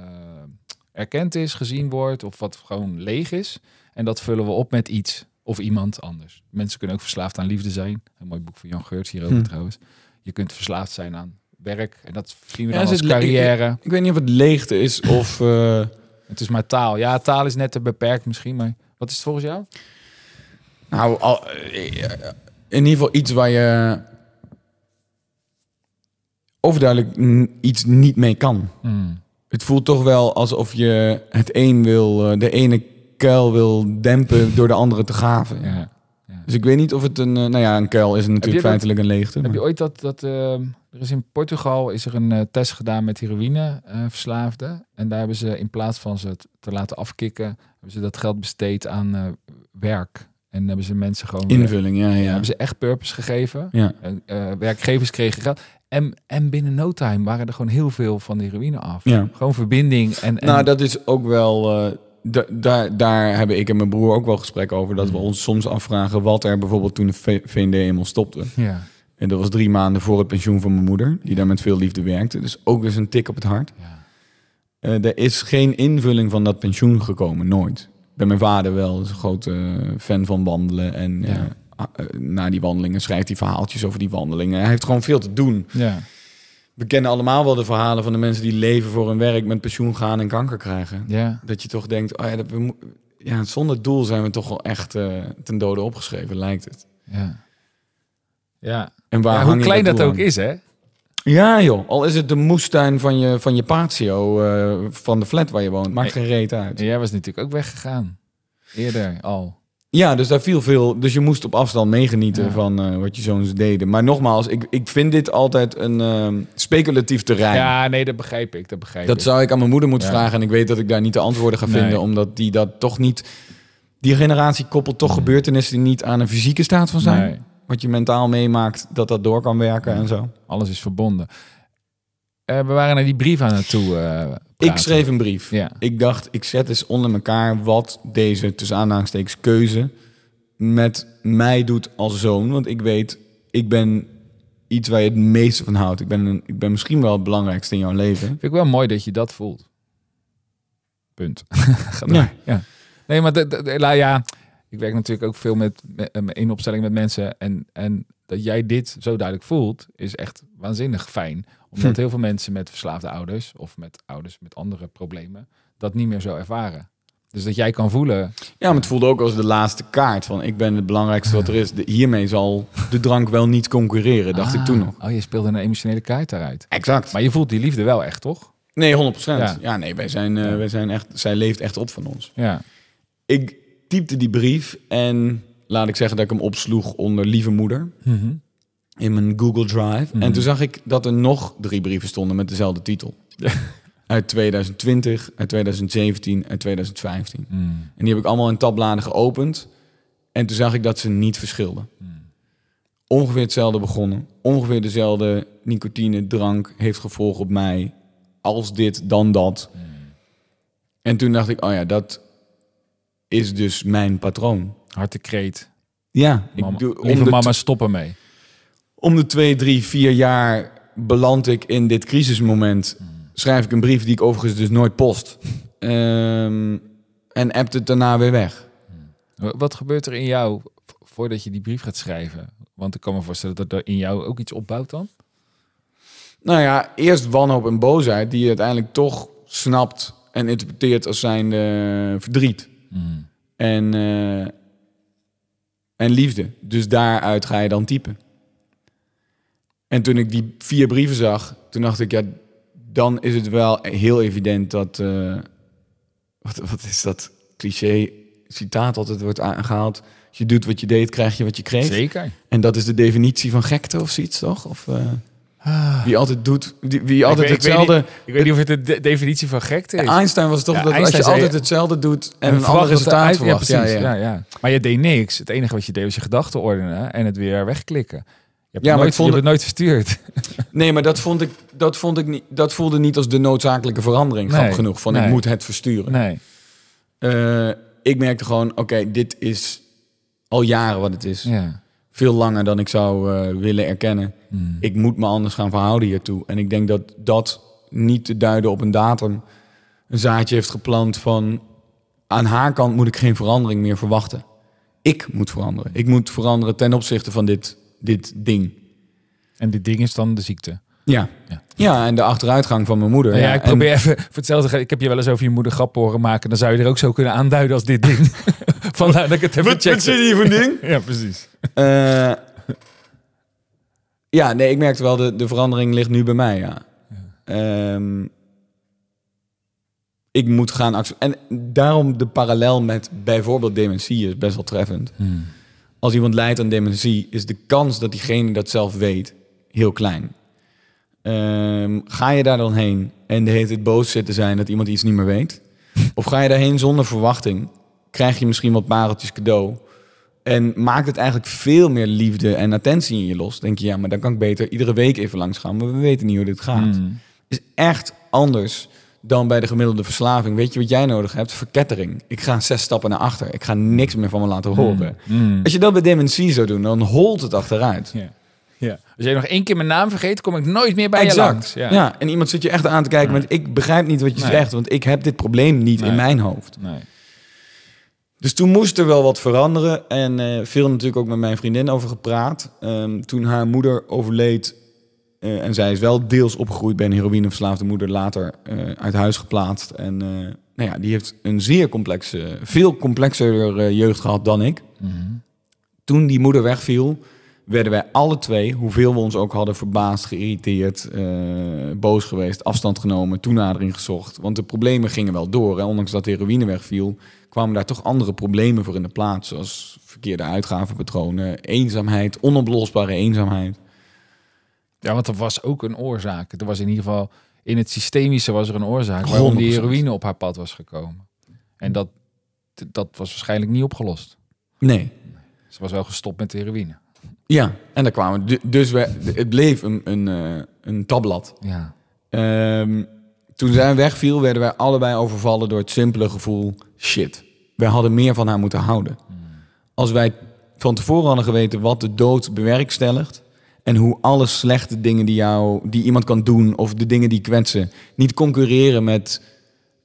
erkend is, gezien wordt of wat gewoon leeg is. En dat vullen we op met iets of iemand anders. Mensen kunnen ook verslaafd aan liefde zijn. Een mooi boek van Jan Geurts hierover Hm. trouwens. Je kunt verslaafd zijn aan werk en dat zien we dan als carrière. Ik weet niet of het leegte is of... eh, Het is maar taal. Ja, taal is net te beperkt misschien, maar wat is het volgens jou? nou, al, eh, in ieder geval iets waar je overduidelijk iets niet mee kan. Hmm. Het voelt toch wel alsof je het een wil, eh, de ene kuil wil dempen door de andere te gaven. Ja. Dus ik weet niet of het een, eh, nou ja, een kuil is natuurlijk dat- feitelijk een leegte. Heb je ooit dat, dat ehm, er is in Portugal is er een test gedaan met heroïne verslaafden. En daar hebben ze in plaats van ze te laten afkicken, hebben ze dat geld besteed aan eh, werk. En hebben ze mensen gewoon weer- Invulling, ja, ja, ja. hebben ze echt purpose gegeven. ja. En, eh, werkgevers kregen geld. En, en binnen no time waren er gewoon heel veel van de heroïne af. Ja. Gewoon verbinding. En, en Nou, dat is ook wel. eh, da- daar, daar hebben ik en mijn broer ook wel gesprekken over. Dat we ons soms afvragen wat er bijvoorbeeld toen de V- VND eenmaal stopte. ja, En dat was drie maanden voor het pensioen van mijn moeder, die daar met veel liefde werkte. Dus ook eens een tik op het hart. ja. Eh, er is geen invulling van dat pensioen gekomen, nooit. Bij mijn vader wel, is een grote eh, fan van wandelen. En Ja. eh, na die wandelingen schrijft hij verhaaltjes over die wandelingen. Hij heeft gewoon veel te doen. ja. We kennen allemaal wel de verhalen van de mensen die leven voor hun werk, met pensioen gaan en kanker krijgen. ja. Dat je toch denkt, oh ja, dat we, ja, zonder doel zijn we toch wel echt ten dode opgeschreven, lijkt het. ja. Ja, En waar Ja, hoe klein dat ook is, hè? Ja joh, al is het de moestuin van je, van je patio, eh, van de flat waar je woont, maakt geen reet uit. Jij was natuurlijk ook weggegaan. Eerder al. Ja, dus daar viel veel. Dus je moest op afstand meegenieten Ja. van eh, wat je zoons deden. Maar nogmaals, ik, ik vind dit altijd een ehm, speculatief terrein. Ja, nee, dat begrijp ik. Dat begrijp dat ik. zou ik aan mijn moeder moeten Ja. vragen. En ik weet dat ik daar niet de antwoorden ga Nee. vinden, omdat die dat toch niet. Die generatie koppelt toch gebeurtenissen die niet aan een fysieke staat van zijn. Nee, Wat je mentaal meemaakt, dat dat door kan werken en zo. alles is verbonden. Eh, we waren naar die brief aan het toe. eh, Ik schreef een brief. Ja. Ik dacht, ik zet eens onder elkaar wat deze, tussen aanhalingstekens, keuze met mij doet als zoon. Want ik weet, ik ben iets waar je het meeste van houdt. Ik ben, een, ik ben misschien wel het belangrijkste in jouw leven. Vind ik wel mooi dat je dat voelt. Punt. Ja. ja. Nee, maar de, de- de- la- ja, ik werk natuurlijk ook veel met, met in opstelling met mensen. En, en dat jij dit zo duidelijk voelt, is echt waanzinnig fijn. Omdat Hm. heel veel mensen met verslaafde ouders of met ouders met andere problemen dat niet meer zo ervaren. Dus dat jij kan voelen. Ja, maar het voelde ook als de laatste kaart van ik ben het belangrijkste wat er is. De- hiermee zal de drank wel niet concurreren, dacht ik toen nog. Oh, je speelde een emotionele kaart daaruit. Exact. Maar je voelt die liefde wel echt, toch? Nee, 100 Ja. Ja. ja, nee, wij zijn, eh, wij zijn echt, zij leeft echt op van ons. Ja. Ik typte die brief en laat ik zeggen dat ik hem opsloeg onder lieve moeder. Mhm. in mijn Google Drive. Mhm. En toen zag ik dat er nog drie brieven stonden met dezelfde titel. uit 2020, uit 2017 en 2015. Mm. En die heb ik allemaal in tabbladen geopend. En toen zag ik dat ze niet verschilden. Ongeveer hetzelfde begonnen. Ongeveer dezelfde nicotine, drank heeft gevolgen op mij. Als dit, dan dat. En toen dacht ik, oh ja, dat is dus mijn patroon. Hartekreet. Ja, Mama, ik doe, lieve mama, stop ermee. om de twee, drie, vier jaar beland ik in dit crisismoment. Schrijf ik een brief die ik overigens dus nooit post. Ehm, en appt het daarna weer weg. Wat gebeurt er in jou voordat je die brief gaat schrijven? Want ik kan me voorstellen dat er in jou ook iets opbouwt dan. Nou ja, eerst wanhoop en boosheid die je uiteindelijk toch snapt en interpreteert als zijn verdriet. En, eh, en liefde. Dus daaruit ga je dan typen. En toen ik die vier brieven zag, toen dacht ik, ja, dan is het wel heel evident dat. eh, wat, wat is dat cliché citaat altijd wordt aangehaald? Als je doet wat je deed, krijg je wat je kreeg. Zeker. En dat is de definitie van gekte of zoiets, toch? Of eh, wie altijd doet, die, wie altijd Ah. weet- ik weet hetzelfde. Ik weet niet of het de de- definitie van gekte is. Einstein was toch Ja, dat als je altijd hetzelfde doet en, een ander resultaat verwacht. Ja, Ja, precies. ja. Maar je deed niks. Het enige wat je deed was je gedachten ordenen en het weer wegklikken. Je hebt, Ja, maar nooit, ik vond je het- hebt het nooit verstuurd. Nee, maar dat vond ik, dat vond ik niet, dat voelde niet als de noodzakelijke verandering. Nee, genoeg, van ik moet het versturen. Nee. Eh, ik merkte gewoon, oké, dit is al jaren wat het is. Ja. Veel langer dan ik zou eh, willen erkennen. Hmm. Ik moet me anders gaan verhouden hiertoe. En ik denk dat dat niet te duiden op een datum een zaadje heeft geplant van... aan haar kant moet ik geen verandering meer verwachten. Ik moet veranderen. Ik moet veranderen ten opzichte van dit, dit ding. En dit ding is dan de ziekte. Ja. Ja. ja. en de achteruitgang van mijn moeder. Nou ja, ik probeer En- even voor hetzelfde. Ik heb je wel eens over je moeder grap horen maken. Dan zou je er ook zo kunnen aanduiden als dit ding. Vandaar dat ik het even check. hier voor ding? Ja, precies. Eh, ja, nee, ik merkte wel, de, de verandering ligt nu bij mij, ja. Ehm, ik moet gaan accepteren. En daarom de parallel met bijvoorbeeld dementie is best wel treffend. Als iemand lijdt aan dementie, is de kans dat diegene dat zelf weet heel klein. Ehm, ga je daar dan heen en de hele tijd boos zitten zijn dat iemand iets niet meer weet? Of ga je daarheen zonder verwachting? Krijg je misschien wat pareltjes cadeau? En maakt het eigenlijk veel meer liefde en attentie in je los. Denk je, ja, maar dan kan ik beter iedere week even langs gaan. Maar we weten niet hoe dit gaat. Hmm. Is echt anders dan bij de gemiddelde verslaving. Weet je wat jij nodig hebt? Verkettering. Ik ga zes stappen naar achter. Ik ga niks meer van me laten horen. Mm. Als je dat bij dementie zou doen, dan holt het achteruit. Ja. ja. Als jij nog één keer mijn naam vergeet, kom ik nooit meer bij je langs. Ja. Ja. en iemand zit je echt aan te kijken. Nee. Want ik begrijp niet wat je Nee. zegt. Want ik heb dit probleem niet Nee. in mijn hoofd. Nee. Dus toen moest er wel wat veranderen. En eh veel natuurlijk ook met mijn vriendin over gepraat. Ehm, toen haar moeder overleed. eh, en zij is wel deels opgegroeid bij een heroïneverslaafde moeder. Later eh, uit huis geplaatst. En nou ja, die heeft een zeer complexe, veel complexer eh, jeugd gehad dan ik. Mhm. Toen die moeder wegviel, werden wij alle twee, hoeveel we ons ook hadden verbaasd, geïrriteerd, eh, boos geweest, afstand genomen, toenadering gezocht. Want de problemen gingen wel door. Hè. Ondanks dat de heroïne wegviel, kwamen daar toch andere problemen voor in de plaats. Zoals verkeerde uitgavenpatronen, eenzaamheid, onoplosbare eenzaamheid. Ja, want er was ook een oorzaak. Er was in ieder geval in het systemische was er een oorzaak waarom die 100%. heroïne op haar pad was gekomen. En dat, dat was waarschijnlijk niet opgelost. Nee. Ze was wel gestopt met de heroïne. Ja, en daar kwamen we. Dus we, het bleef een, een, eh, een tabblad. Ja. Ehm, toen zij wegviel, werden wij allebei overvallen door het simpele gevoel: shit, wij hadden meer van haar moeten houden. Als wij van tevoren hadden geweten wat de dood bewerkstelligt en hoe alle slechte dingen die, jou, die iemand kan doen of de dingen die kwetsen, niet concurreren met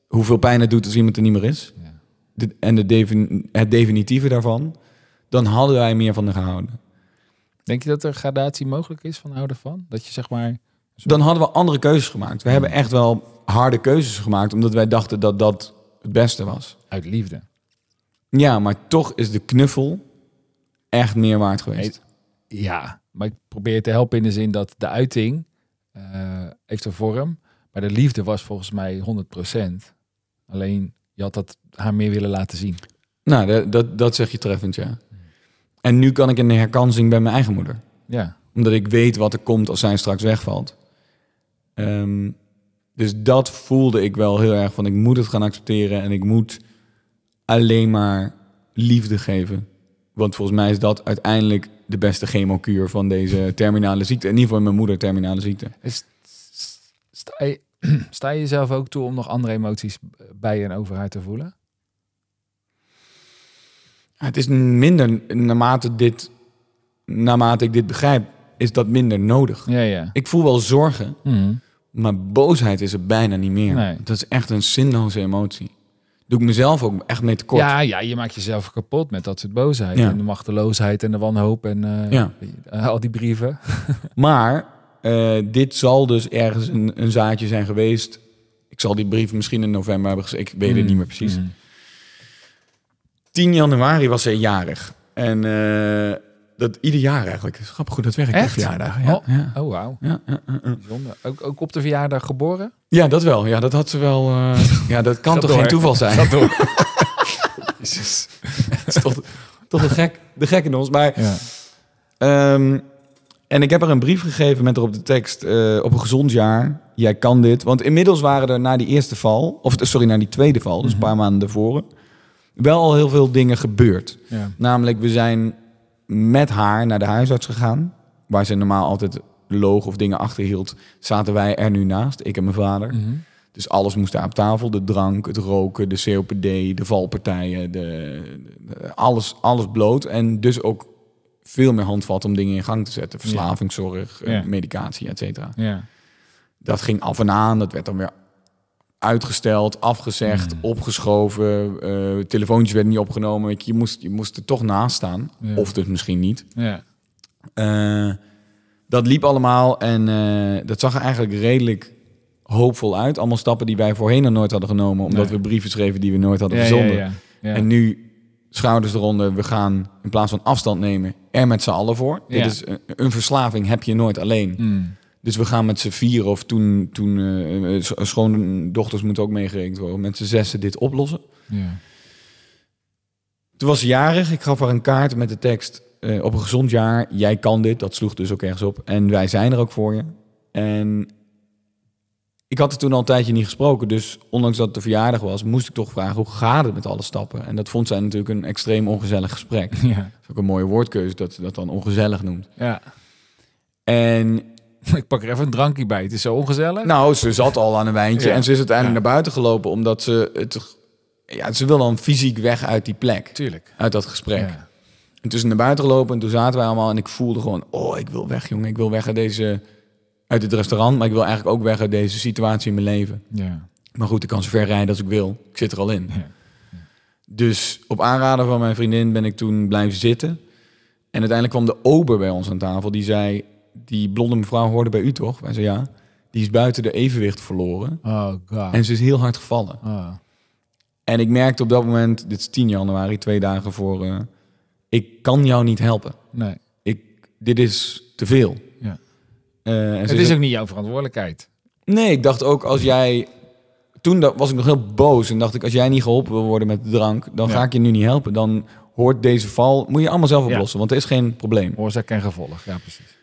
hoeveel pijn het doet als iemand er niet meer is Ja. de- en de defin- het definitieve daarvan, dan hadden wij meer van haar gehouden. Denk je dat er gradatie mogelijk is van houden van? Dat je zeg maar... dan hadden we andere keuzes gemaakt. We hebben echt wel harde keuzes gemaakt, omdat wij dachten dat dat het beste was. Uit liefde. Ja, maar toch is de knuffel echt meer waard geweest. Ja, maar ik probeer je te helpen in de zin dat de uiting eh, heeft een vorm. Maar de liefde was volgens mij 100%. Alleen je had dat haar meer willen laten zien. Nou, dat, dat, dat zeg je treffend, ja. En nu kan ik in de herkansing bij mijn eigen moeder. Ja. Omdat ik weet wat er komt als zij straks wegvalt. Ehm, dus dat voelde ik wel heel erg van ik moet het gaan accepteren en ik moet alleen maar liefde geven. Want volgens mij is dat uiteindelijk de beste chemokuur van deze terminale ziekte. In ieder geval in mijn moeder terminale ziekte. Sta je, sta je jezelf ook toe om nog andere emoties bij en over haar te voelen? Het is minder, naarmate, dit, naarmate ik dit begrijp, is dat minder nodig. Ja, ja. Ik voel wel zorgen, Mhm. maar boosheid is er bijna niet meer. Nee. Dat is echt een zinloze emotie. Doe ik mezelf ook echt mee tekort. Ja, ja, je maakt jezelf kapot met dat soort boosheid. Ja. En de machteloosheid en de wanhoop en eh, Ja. eh, al die brieven. Maar eh, dit zal dus ergens een, een zaadje zijn geweest. Ik zal die brief misschien in november hebben gezegd. Ik weet het niet meer precies. Mhm. 10 januari was zij jarig. En eh, dat ieder jaar eigenlijk. Grappig hoe dat werkt. Echt? op Verjaardagen. Ja, Oh. ja. Oh, wauw. Ja. Ook, ook op de verjaardag geboren? ja, dat wel. Ja, dat had ze wel. eh, ja, dat kan toch door. geen toeval zijn? Ga door. Jezus. Het is toch, toch de, gek, de gek in ons. Maar. Ehm, en ik heb er een brief gegeven met erop de tekst... eh, op een gezond jaar, jij kan dit. Want inmiddels waren er na die eerste val... of sorry, na die tweede val, dus een paar maanden daarvoor... wel al heel veel dingen gebeurd. Ja. Namelijk, we zijn met haar naar de huisarts gegaan... waar ze normaal altijd loog of dingen achterhield... zaten wij er nu naast, ik en mijn vader. Mhm. Dus alles moest daar op tafel. De drank, het roken, de COPD, de valpartijen, de, de- alles, alles bloot. En dus ook veel meer handvat om dingen in gang te zetten. Verslavingszorg, Ja. medicatie, et cetera. Ja. Dat ging af en aan. Dat werd dan weer uitgesteld, afgezegd, opgeschoven. eh, telefoontjes werden niet opgenomen. Je, moest, je moest er toch naast staan. Ja. Of dus misschien niet. Ja. Eh, dat liep allemaal en eh, dat zag er eigenlijk redelijk hoopvol uit. Allemaal stappen die wij voorheen nog nooit hadden genomen, omdat Nee. we brieven schreven die we nooit hadden Ja, verzonden. En nu schouders eronder, we gaan in plaats van afstand nemen, er met z'n allen voor. Dit is een, een verslaving heb je nooit alleen. Mm. Dus we gaan met z'n vier of toen, toen scho- schoondochters moeten ook meegerekend worden, met z'n zessen dit oplossen. Ja. Toen was ze jarig. Ik gaf haar een kaart met de tekst... eh, op een gezond jaar, jij kan dit. Dat sloeg dus ook ergens op. En wij zijn er ook voor je. En ik had er toen al een tijdje niet gesproken. Dus ondanks dat het de verjaardag was... moest ik toch vragen, hoe gaat het met alle stappen? En dat vond zij natuurlijk een extreem ongezellig gesprek. Dat Ja. is ook een mooie woordkeuze dat ze dat dan ongezellig noemt. ja. En Ik pak er even een drankje bij. Het is zo ongezellig. nou, ze zat al aan een wijntje. Ja. En ze is uiteindelijk Ja. naar buiten gelopen... omdat ze het... Ja, ze wil dan fysiek weg uit die plek. Tuurlijk. Uit dat gesprek. Ja. En toen naar buiten gelopen en toen zaten wij allemaal en ik voelde gewoon, oh, ik wil weg, jongen. Ik wil weg uit deze, uit het restaurant, maar ik wil eigenlijk ook weg uit deze situatie in mijn leven. Ja. Maar goed, ik kan zo ver rijden als ik wil. Ik zit er al in. Ja. Dus op aanraden van mijn vriendin ben ik toen blijven zitten. En uiteindelijk kwam de ober bij ons aan tafel. Die zei, die blonde mevrouw hoorde bij u toch? Wij zeiden ja. Die is buiten de evenwicht verloren. Oh god. En ze is heel hard gevallen. Oh. En ik merkte op dat moment, dit is 10 januari, twee dagen voor... eh, ik kan jou niet helpen. Nee. ik, dit is te veel. Ja. Eh, Het zei- is ook niet jouw verantwoordelijkheid. Nee, ik dacht ook als jij... Toen was ik nog heel boos en dacht ik... als jij niet geholpen wil worden met de drank... dan Ja. ga ik je nu niet helpen. Dan hoort deze val... moet je allemaal zelf Ja. oplossen, want er is geen probleem. Oorzaak en gevolg. Ja, precies.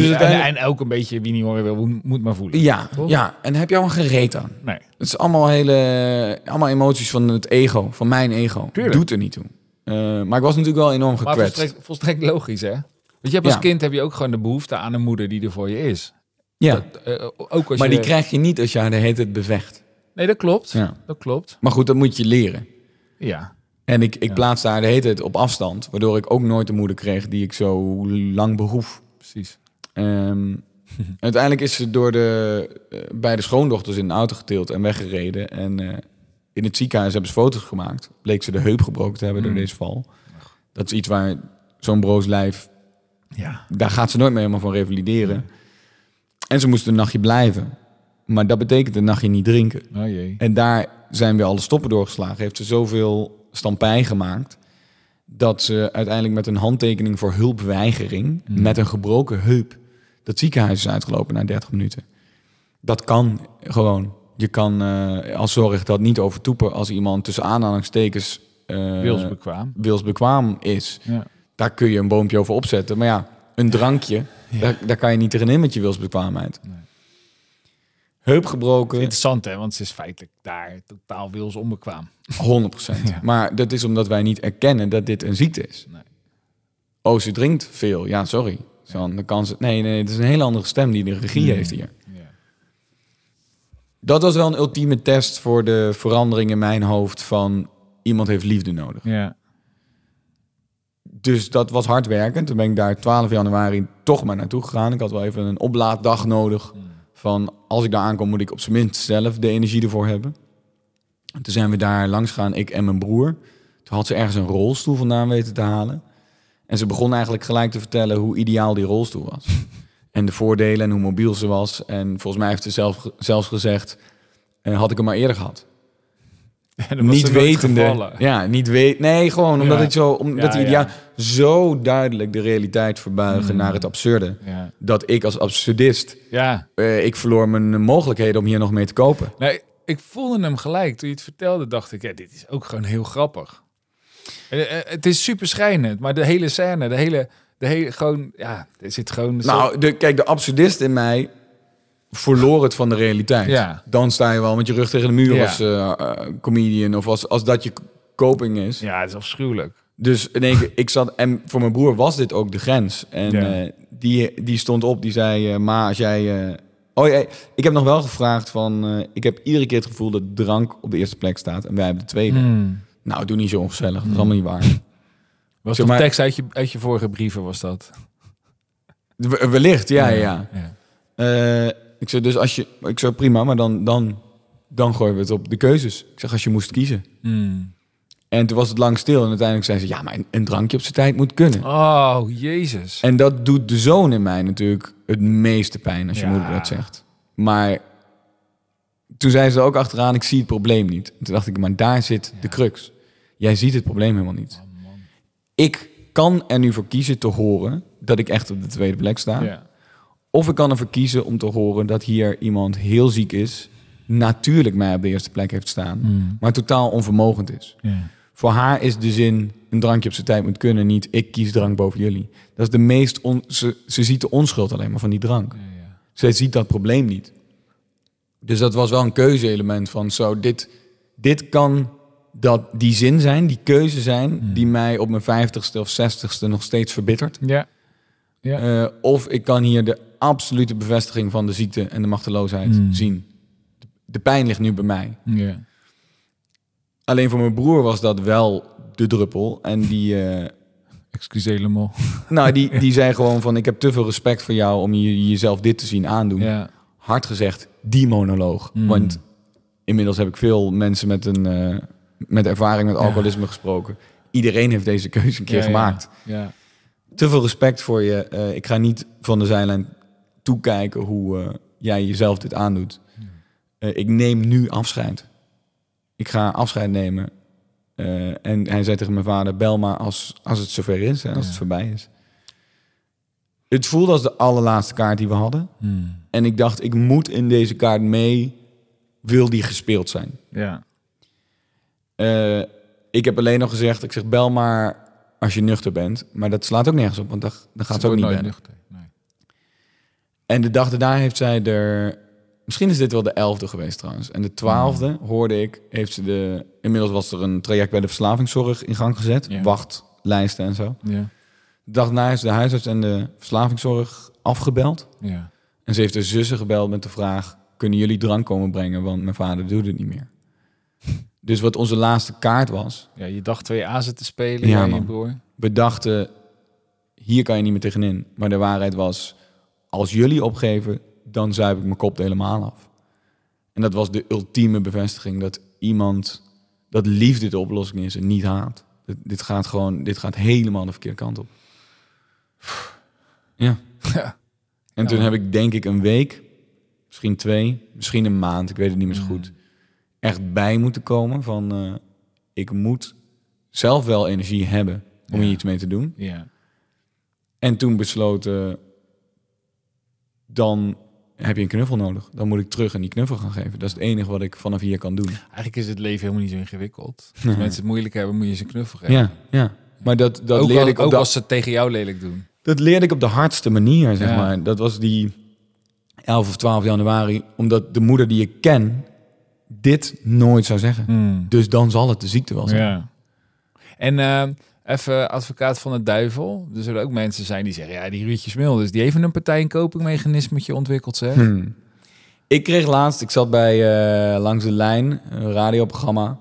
Dus en, uiteindelijk- en ook een beetje wie niet horen wil, moet- maar voelen. Ja, Toch? ja, en daar heb je al een gereed aan. Nee. Het is allemaal hele... allemaal emoties van het ego, van mijn ego. Tuurlijk. Doet er niet toe. Eh, maar ik was natuurlijk wel enorm Maar gekwetst. volstrekt, volstrekt logisch, hè? Want je hebt als Ja. kind heb je ook gewoon de behoefte aan een moeder die er voor je is. ja, Dat, eh, ook als maar je... die krijg je niet als je haar de hele tijd bevecht. Nee, dat klopt. Ja. Dat klopt. Maar goed, dat moet je leren. Ja. En ik, ik Ja. plaatste haar de hele tijd op afstand, waardoor ik ook nooit de moeder kreeg die ik zo lang behoef. Precies. Ehm, uiteindelijk is ze door de, eh, bij de schoondochters in de auto getild en weggereden. En eh, in het ziekenhuis hebben ze foto's gemaakt. Bleek ze de heup gebroken te hebben door Mm. deze val. Dat is iets waar zo'n broos lijf, Ja. daar gaat ze nooit meer helemaal van revalideren. En ze moest een nachtje blijven. Maar dat betekent een nachtje niet drinken. Oh jee. En daar zijn weer alle stoppen doorgeslagen. Heeft ze zoveel stampij gemaakt... dat ze uiteindelijk met een handtekening voor hulpweigering... Mm. met een gebroken heup... dat ziekenhuis is uitgelopen na 30 minuten. Dat kan gewoon. Je kan eh, als zorg dat niet overtoepen... als iemand tussen aanhalingstekens... eh, Wilsbekwaam. wilsbekwaam is. Ja. Daar kun je een boompje over opzetten. Maar ja, een drankje... Daar, daar kan je niet tegenin met je wilsbekwaamheid. Nee. Heup gebroken... Interessant, hè? Want ze is feitelijk daar totaal wils onbekwaam. 100 Ja. Maar dat is omdat wij niet erkennen dat dit een ziekte is. Nee. Oh, ze drinkt veel. Ja, sorry. Zo, dan kan ze... Nee, nee, het is een hele andere stem die de regie heeft hier. Ja. Dat was wel een ultieme test voor de verandering in mijn hoofd van iemand heeft liefde nodig. Ja. Dus dat was hard werken. Toen ben ik daar 12 januari toch maar naartoe gegaan. Ik had wel even een oplaaddag nodig. Van als ik daar aankom, moet ik op zijn minst zelf de energie ervoor hebben. En toen zijn we daar langs gegaan, ik en mijn broer. Toen had ze ergens een rolstoel vandaan weten te halen. En ze begon eigenlijk gelijk te vertellen hoe ideaal die rolstoel was. en de voordelen en hoe mobiel ze was. En volgens mij heeft ze zelf, zelfs gezegd, eh, had ik hem maar eerder gehad. En dan was niet wetende. Ja, niet weet. Nee, gewoon omdat Ja. het zo, omdat Ja, die ideaal ja. zo duidelijk de realiteit verbuigen Mm. naar het absurde. Dat ik als absurdist, ja. eh, ik verloor mijn mogelijkheden om hier nog mee te kopen. Nee, ik voelde hem gelijk. Toen je het vertelde, dacht ik, ja, dit is ook gewoon heel grappig. Eh, eh, Het is super schrijnend, maar de hele scène, de hele, de hele, gewoon, ja, er zit gewoon... Nou, de, kijk, de absurdist in mij verloor het van de realiteit. Ja. Dan sta je wel met je rug tegen de muur Ja. als eh, comedian of als, als dat je coping is. ja, het is afschuwelijk. Dus in één keer, ik zat, en voor mijn broer was dit ook de grens. En Ja. die, die stond op, die zei, eh, ma, als jij... Oh ja, ik heb nog wel gevraagd van, ik heb iedere keer het gevoel dat drank op de eerste plek staat en wij hebben de tweede. Hmm. Nou, doe niet zo ongezellig, dat is allemaal niet waar. Was Zeg toch maar- tekst uit je, uit je vorige brieven, was dat? We- Wellicht, ja, ja. ja. Eh, ik zei dus als je, ik zei prima, maar dan, dan dan gooien we het op de keuzes. Ik zeg, als je moest kiezen. Hmm. En toen was het lang stil en uiteindelijk zei ze, ja, maar een, een drankje op zijn tijd moet kunnen. Oh, jezus. En dat doet de zoon in mij natuurlijk het meeste pijn als je Ja. moeder dat zegt. Maar toen zei ze ook achteraan, ik zie het probleem niet. En toen dacht ik, maar daar zit de crux. Jij ziet het probleem helemaal niet. Ik kan er nu voor kiezen te horen dat ik echt op de tweede plek sta. Of ik kan ervoor kiezen om te horen dat hier iemand heel ziek is, natuurlijk mij op de eerste plek heeft staan, Hmm. maar totaal onvermogend is. Voor haar is de zin een drankje op zijn tijd moet kunnen, niet ik kies drank boven jullie. Dat is de meest on, ze, ze ziet de onschuld alleen maar van die drank. Zij ziet dat probleem niet. Dus dat was wel een keuze-element van zo, dit, dit kan dat die zin zijn, die keuze zijn, die mij op mijn vijftigste of zestigste nog steeds verbittert. Ja. Ja. Eh, of ik kan hier de absolute bevestiging van de ziekte en de machteloosheid Hmm. zien. De pijn ligt nu bij mij. ja. Alleen voor mijn broer was dat wel de druppel. En die, eh, Excuseer le mot. nou, die, die zei gewoon van... ik heb te veel respect voor jou om je, jezelf dit te zien aandoen. Ja. Hard gezegd, die monoloog. Mm. Want inmiddels heb ik veel mensen met, een, eh, met ervaring met alcoholisme gesproken. Iedereen heeft deze keuze een keer Ja, gemaakt. Ja. Te veel respect voor je. Eh, ik ga niet van de zijlijn toekijken hoe eh, jij jezelf dit aandoet. Eh, ik neem nu afscheid. Ik ga afscheid nemen. En hij zei tegen mijn vader, bel maar als, als het zover is, hè, als het voorbij is. Het voelde als de allerlaatste kaart die we hadden. Hmm. En ik dacht, ik moet in deze kaart mee, wil die gespeeld zijn. Ja. Eh, ik heb alleen nog gezegd, ik zeg bel maar als je nuchter bent. Maar dat slaat ook nergens op, want dan, dan gaat ze ook niet bellen. nuchter. Nee. En de dag daarna heeft zij er... Misschien is dit wel de elfde geweest trouwens. En de twaalfde hoorde ik, heeft ze de... Inmiddels was er een traject bij de verslavingszorg in gang gezet. Wachtlijsten en zo. Ja. De dag daarna is de huisarts en de verslavingszorg afgebeld. Ja. En ze heeft de zussen gebeld met de vraag... Kunnen jullie drank komen brengen? Want mijn vader doet het niet meer. Dus wat onze laatste kaart was... ja, je dacht twee azen te spelen, Ja, je broer. We dachten, hier kan je niet meer tegenin. Maar de waarheid was, als jullie opgeven, dan zuip ik mijn kop helemaal af. En dat was de ultieme bevestiging dat iemand, dat liefde de oplossing is en niet haat. Dit, dit gaat gewoon, dit gaat helemaal de verkeerde kant op. Ja. Ja. En toen heb ik denk ik een week, misschien twee, misschien een maand, ik weet het niet meer zo goed, echt bij moeten komen van, eh, ik moet zelf wel energie hebben om Ja. hier iets mee te doen. Ja. En toen besloten, dan heb je een knuffel nodig. Dan moet ik terug en die knuffel gaan geven. Dat is het enige wat ik vanaf hier kan doen. Eigenlijk is het leven helemaal niet zo ingewikkeld. Als mensen het moeilijk hebben, moet je ze een knuffel geven. Ja, ja. Maar dat, dat, ook leerde al- ik ook de, als ze het tegen jou lelijk doen. dat leerde ik op de hardste manier, zeg Ja. maar. Dat was die 11 of 12 januari. Omdat de moeder die ik ken, dit nooit zou zeggen. Dus dan zal het de ziekte wel zijn. Ja. En eh, even advocaat van de duivel. Er zullen ook mensen zijn die zeggen... ja, die Ruudje Smulders, die heeft een partij- en copingmechanismetje ontwikkeld, zeg. Hmm. Ik kreeg laatst, ik zat bij eh, Langs de Lijn, een radioprogramma.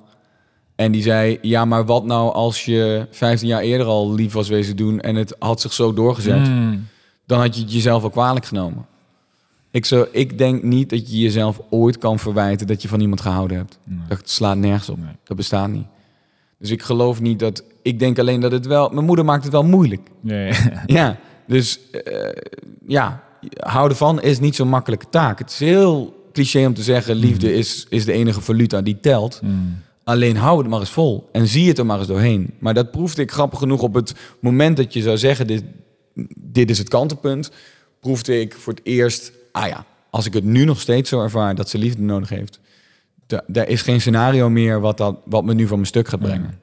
En die zei, ja, maar wat nou als je 15 jaar eerder al lief was wezen doen... en het had zich zo doorgezet, Hmm. dan had je het jezelf wel kwalijk genomen. Ik, zo, ik denk niet dat je jezelf ooit kan verwijten dat je van iemand gehouden hebt. Nee. Dat slaat nergens op. Nee. Dat bestaat niet. Dus ik geloof niet dat... Ik denk alleen dat het wel... Mijn moeder maakt het wel moeilijk. Nee. Ja, dus eh, ja, houden van is niet zo'n makkelijke taak. Het is heel cliché om te zeggen, liefde is, is de enige valuta die telt. Hmm. Alleen hou het maar eens vol en zie het er maar eens doorheen. Maar dat proefde ik grappig genoeg op het moment dat je zou zeggen, dit, dit is het kantelpunt, proefde ik voor het eerst, ah ja, als ik het nu nog steeds zo ervaar dat ze liefde nodig heeft, da- daar is geen scenario meer wat, dat, wat me nu van mijn stuk gaat brengen.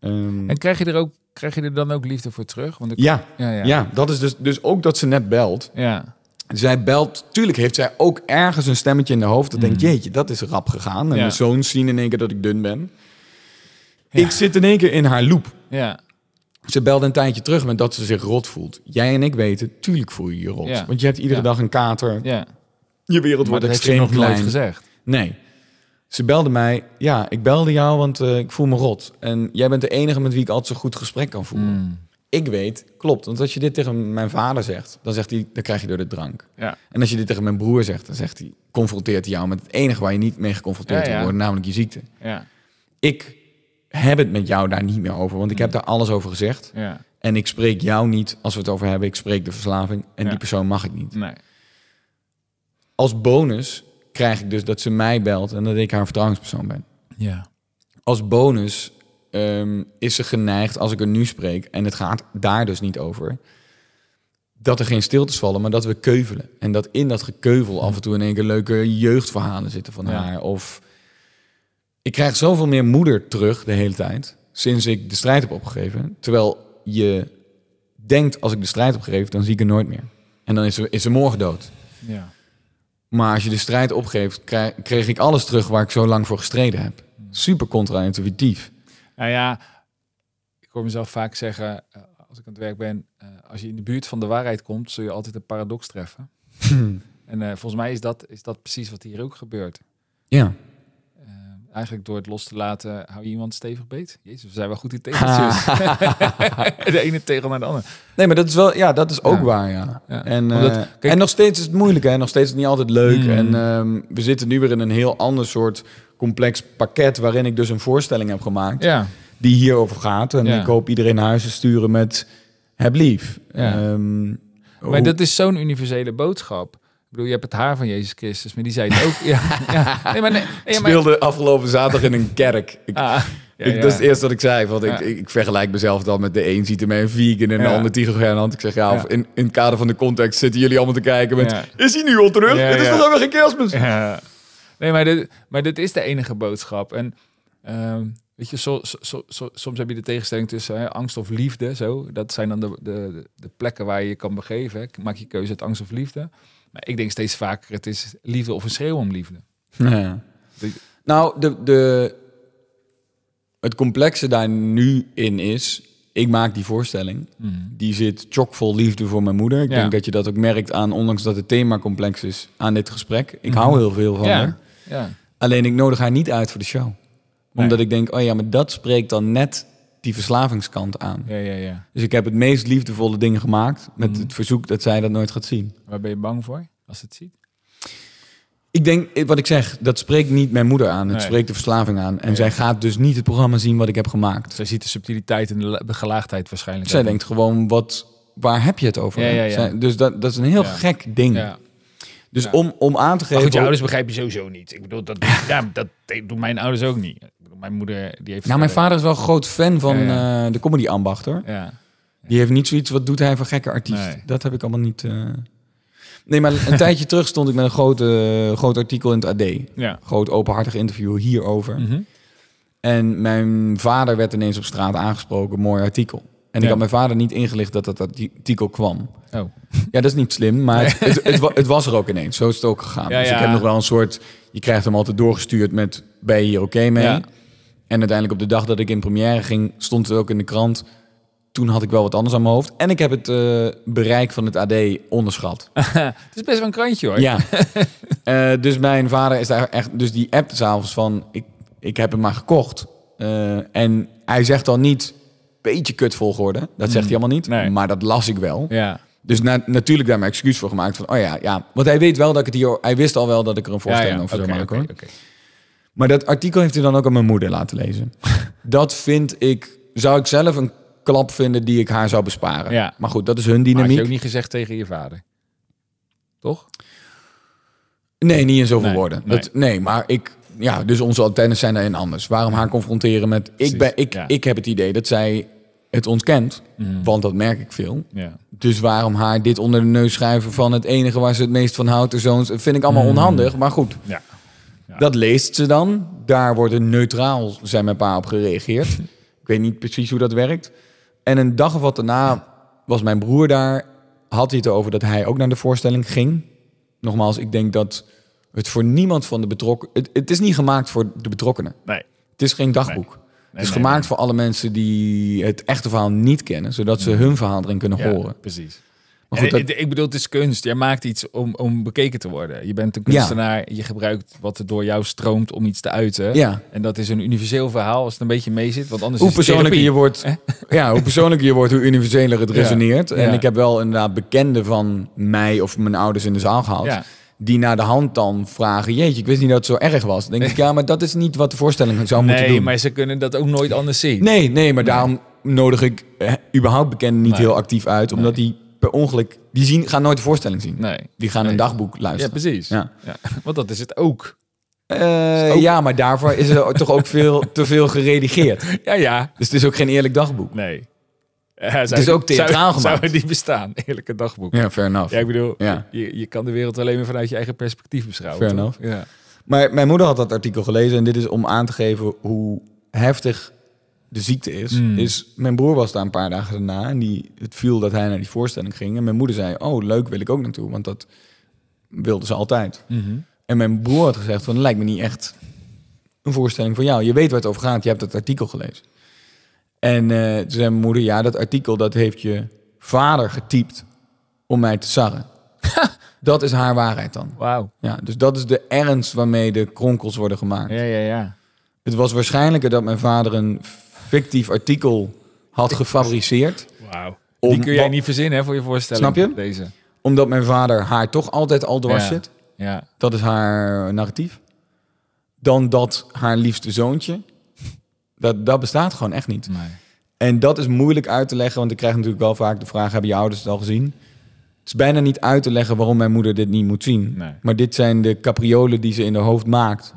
Ehm, En krijg je, er ook, krijg je er dan ook liefde voor terug? Want ik, ja, ja, ja. ja, dat is dus, dus ook dat ze net belt. Ja. Zij belt, tuurlijk heeft zij ook ergens een stemmetje in de hoofd dat denkt, jeetje, dat is rap gegaan. En Mm. Mijn zoons zien in één keer dat ik dun ben. Ik zit in één keer in haar loop. Ja. Ze belde een tijdje terug met dat ze zich rot voelt. Jij en ik weten, tuurlijk voel je je rot. Ja. Want je hebt iedere Ja. dag een kater. ja. Je wereld Maar wordt dat heeft extreem nog nooit klein. gezegd. Nee. Ze belde mij, ja, ik belde jou, want eh, ik voel me rot. En jij bent de enige met wie ik altijd zo'n goed gesprek kan voeren. Hmm. Ik weet, klopt. Want als je dit tegen mijn vader zegt, dan zegt hij, dan krijg je door de drank. Ja. En als je dit tegen mijn broer zegt, dan zegt hij, confronteert hij jou met het enige waar je niet mee geconfronteerd Ja, ja. wil worden, namelijk je ziekte. Ja, Ik heb het met jou daar niet meer over, want ik heb daar alles over gezegd. ja, En ik spreek jou niet als we het over hebben. Ik spreek de verslaving en Ja. die persoon mag ik niet. nee. Als bonus krijg ik dus dat ze mij belt en dat ik haar vertrouwenspersoon ben. Ja. Als bonus ehm, is ze geneigd, als ik er nu spreek, en het gaat daar dus niet over, dat er geen stiltes vallen, maar dat we keuvelen. En dat in dat gekeuvel af en toe in één keer leuke jeugdverhalen zitten van Ja. haar. Of ik krijg zoveel meer moeder terug de hele tijd, sinds ik de strijd heb opgegeven. Terwijl je denkt, als ik de strijd heb opgegeven, dan zie ik er nooit meer. En dan is ze, is ze morgen dood. Ja. Maar als je de strijd opgeeft, krijg, kreeg ik alles terug waar ik zo lang voor gestreden heb. Super contra-intuïtief. Nou ja, ik hoor mezelf vaak zeggen, eh, als ik aan het werk ben, eh, als je in de buurt van de waarheid komt, zul je altijd een paradox treffen. En eh, volgens mij is dat, is dat precies wat hier ook gebeurt. Ja. Eigenlijk door het los te laten, hou je iemand stevig beet. Jezus, we zijn wel goed in tegeltjes. de ene tegel naar de andere. Nee, maar dat is wel, ja, dat is ook Ja. waar, ja. Ja. En, Omdat- eh, kijk- en nog steeds is het moeilijk, hè. Nog steeds is het niet altijd leuk. Mm. En ehm, we zitten nu weer in een heel ander soort complex pakket... waarin ik dus een voorstelling heb gemaakt Ja, die hierover gaat. En ik hoop iedereen naar huis te sturen met heb lief. Ehm, maar hoe- dat is zo'n universele boodschap. Ik bedoel, je hebt het haar van Jezus Christus, maar die zei het ook. ja, ja. Nee, maar nee, Ik maar- speelde afgelopen zaterdag in een kerk. Ik, Ah, ja, ik-. Dat is het eerste wat ik zei. Want ik, ik, vergelijk mezelf dan met de een ziet er mij een vegan en de ander tigergernand. Ik zeg ja, of in, in het kader van de context zitten jullie allemaal te kijken met... Is hij nu al terug? Ja, Het is nog even geen kerstmis. Ja. Nee, maar dit, maar dit is de enige boodschap. En ehm, weet je, soms heb je de tegenstelling tussen hè, angst of liefde. Zo. Dat zijn dan de, de, de plekken waar je je kan begeven. hè. Maak je keuze uit angst of liefde. Maar ik denk steeds vaker, het is liefde of een schreeuw om liefde. Ja. De- Nou, de, de, het complexe daar nu in is... Ik maak die voorstelling. Die zit chockvol liefde voor mijn moeder. Ik Ja. denk dat je dat ook merkt aan, ondanks dat het thema complex is, aan dit gesprek. Ik hou heel veel van haar. ja, ja, Alleen ik nodig haar niet uit voor de show. Nee. Omdat ik denk, oh ja, maar dat spreekt dan net die verslavingskant aan. ja, ja, ja. Dus ik heb het meest liefdevolle dingen gemaakt met Mhm. het verzoek dat zij dat nooit gaat zien. Waar ben je bang voor als het ziet? Ik denk, eh, wat ik zeg, dat spreekt niet mijn moeder aan. Het Nee. spreekt de verslaving aan. En Nee. zij gaat dus niet het programma zien wat ik heb gemaakt. Zij ziet de subtiliteit en de la- de gelaagdheid waarschijnlijk. Zij denkt gewoon, wat, waar heb je het over? Ja, ja, ja. Zij- dus dat, dat is een heel gek ding. Ja. Dus om, om aan te Maar geven... goed, je ouders begrijp je sowieso niet. Ik bedoel, dat, ja, dat doen mijn ouders ook niet. Mijn moeder die heeft... nou, mijn vader is wel een groot fan van Ja, eh, de comedy ambacht, hoor. Ja, Die heeft niet zoiets, wat doet hij voor gekke artiest? Nee. Dat heb ik allemaal niet... eh. Nee, maar een tijdje terug stond ik met een groot, groot artikel in het AD. ja. Groot openhartig interview hierover. Mhm. En mijn vader werd ineens op straat aangesproken, mooi artikel. En ik had mijn vader niet ingelicht dat dat artikel kwam. Oh. Ja, dat is niet slim, maar het, het, het, wa- het was er ook ineens. Zo is het ook gegaan. Ja, dus ik heb nog wel een soort... Je krijgt hem altijd doorgestuurd met, ben je hier oké mee? En uiteindelijk op de dag dat ik in première ging, stond het ook in de krant. Toen had ik wel wat anders aan mijn hoofd. En ik heb het eh, bereik van het AD onderschat. het is best wel een krantje hoor. Ja. Eh, dus mijn vader is daar echt... Dus die appte s'avonds van... Ik, ik heb hem maar gekocht. Eh, en hij zegt dan niet... Beetje kut volgorde. Dat zegt hij allemaal niet. Mm. Nee. Maar dat las ik wel. Ja. Dus na- natuurlijk daar mijn excuus voor gemaakt. Van, oh ja, ja. Want hij weet wel dat ik het hier... Hij wist al wel dat ik er een voorstelling ja, ja. over zou maken. oké, hoor. Maar dat artikel heeft hij dan ook aan mijn moeder laten lezen. dat vind ik... Zou ik zelf een klap vinden die ik haar zou besparen. Ja. Maar goed, dat is hun Maar had dynamiek. je ook niet gezegd tegen je vader? Toch? Nee, niet in zoveel Nee, woorden. nee. Dat, nee, maar ik... Ja, dus onze antennes zijn daarin anders. Waarom haar confronteren met... Precies, Ik, ben, ik, ja. ik heb het idee dat zij het ontkent. Mhm. Want dat merk ik veel. Ja. Dus waarom haar dit onder de neus schuiven van het enige waar ze het meest van houdt, de zoons, vind ik allemaal Mm. onhandig. Maar goed, Ja. Ja. dat leest ze dan. Daar wordt er neutraal, zijn mijn pa op gereageerd. ik weet niet precies hoe dat werkt. En een dag of wat daarna was mijn broer daar. Had hij het over dat hij ook naar de voorstelling ging. Nogmaals, ik denk dat het voor niemand van de betrokken... Het, het is niet gemaakt voor de betrokkenen. Nee. Het is geen dagboek. Nee, het is nee, gemaakt nee. voor alle mensen die het echte verhaal niet kennen. Zodat ze hun verhaal erin kunnen Ja, horen. precies. Maar En goed, dat- ik, bedoel, het is kunst. Jij maakt iets om, om bekeken te worden. Je bent een kunstenaar. Je gebruikt wat er door jou stroomt om iets te uiten. Ja. En dat is een universeel verhaal als het een beetje mee zit. Want anders hoe is het persoonlijker je wordt, ja, hoe persoonlijker je wordt, hoe universeler het Ja. resoneert. En ik heb wel inderdaad bekenden van mij of mijn ouders in de zaal gehad. Die naar de hand dan vragen... jeetje, ik wist niet dat het zo erg was. Dan denk ik, ja, maar dat is niet wat de voorstelling zou moeten Nee, doen. maar ze kunnen dat ook nooit anders zien. Nee, nee, maar daarom nodig ik eh, überhaupt bekenden niet Nee. heel actief uit. Omdat die per ongeluk... Die zien, gaan nooit de voorstelling zien. Nee. Die gaan Nee. een dagboek Ja, luisteren. precies. Ja. Ja. Want dat is het ook. Eh, ook- Ja, maar daarvoor is er toch ook veel, te veel geredigeerd. Ja, ja. Dus het is ook geen eerlijk dagboek. Nee. Ja, Het is ook theatraal zou, gemaakt. Zou die bestaan? Eerlijke dagboek. Ja, fair enough. Ja, ik bedoel, Ja. je, je kan de wereld alleen maar vanuit je eigen perspectief beschouwen. Fair toch? Ja. Maar mijn moeder had dat artikel gelezen en dit is om aan te geven hoe heftig de ziekte is. Mm. Is mijn broer was daar een paar dagen daarna en die, het viel dat hij naar die voorstelling ging. En mijn moeder zei, oh leuk, wil ik ook naartoe, want dat wilde ze altijd. Mhm. En mijn broer had gezegd van, dat lijkt me niet echt een voorstelling van jou. Je weet waar het over gaat, je hebt het artikel gelezen. En eh, toen zei mijn moeder, ja, dat artikel dat heeft je vader getypt om mij te sarren. dat is haar waarheid dan. Wauw. Ja, dus dat is de ernst waarmee de kronkels worden gemaakt. Ja, ja, ja. Het was waarschijnlijker dat mijn vader een fictief artikel had gefabriceerd. Wauw. Die kun jij niet verzinnen hè, voor je voorstelling. Snap je? Deze. Omdat mijn vader haar toch altijd al dwars Ja. zit. Ja. Dat is haar narratief. Dan dat haar liefste zoontje. Dat, dat bestaat gewoon echt niet. Nee. En dat is moeilijk uit te leggen, want ik krijg natuurlijk wel vaak de vraag: hebben je ouders het al gezien? Het is bijna niet uit te leggen waarom mijn moeder dit niet moet zien. Nee. Maar dit zijn de capriolen die ze in haar hoofd maakt.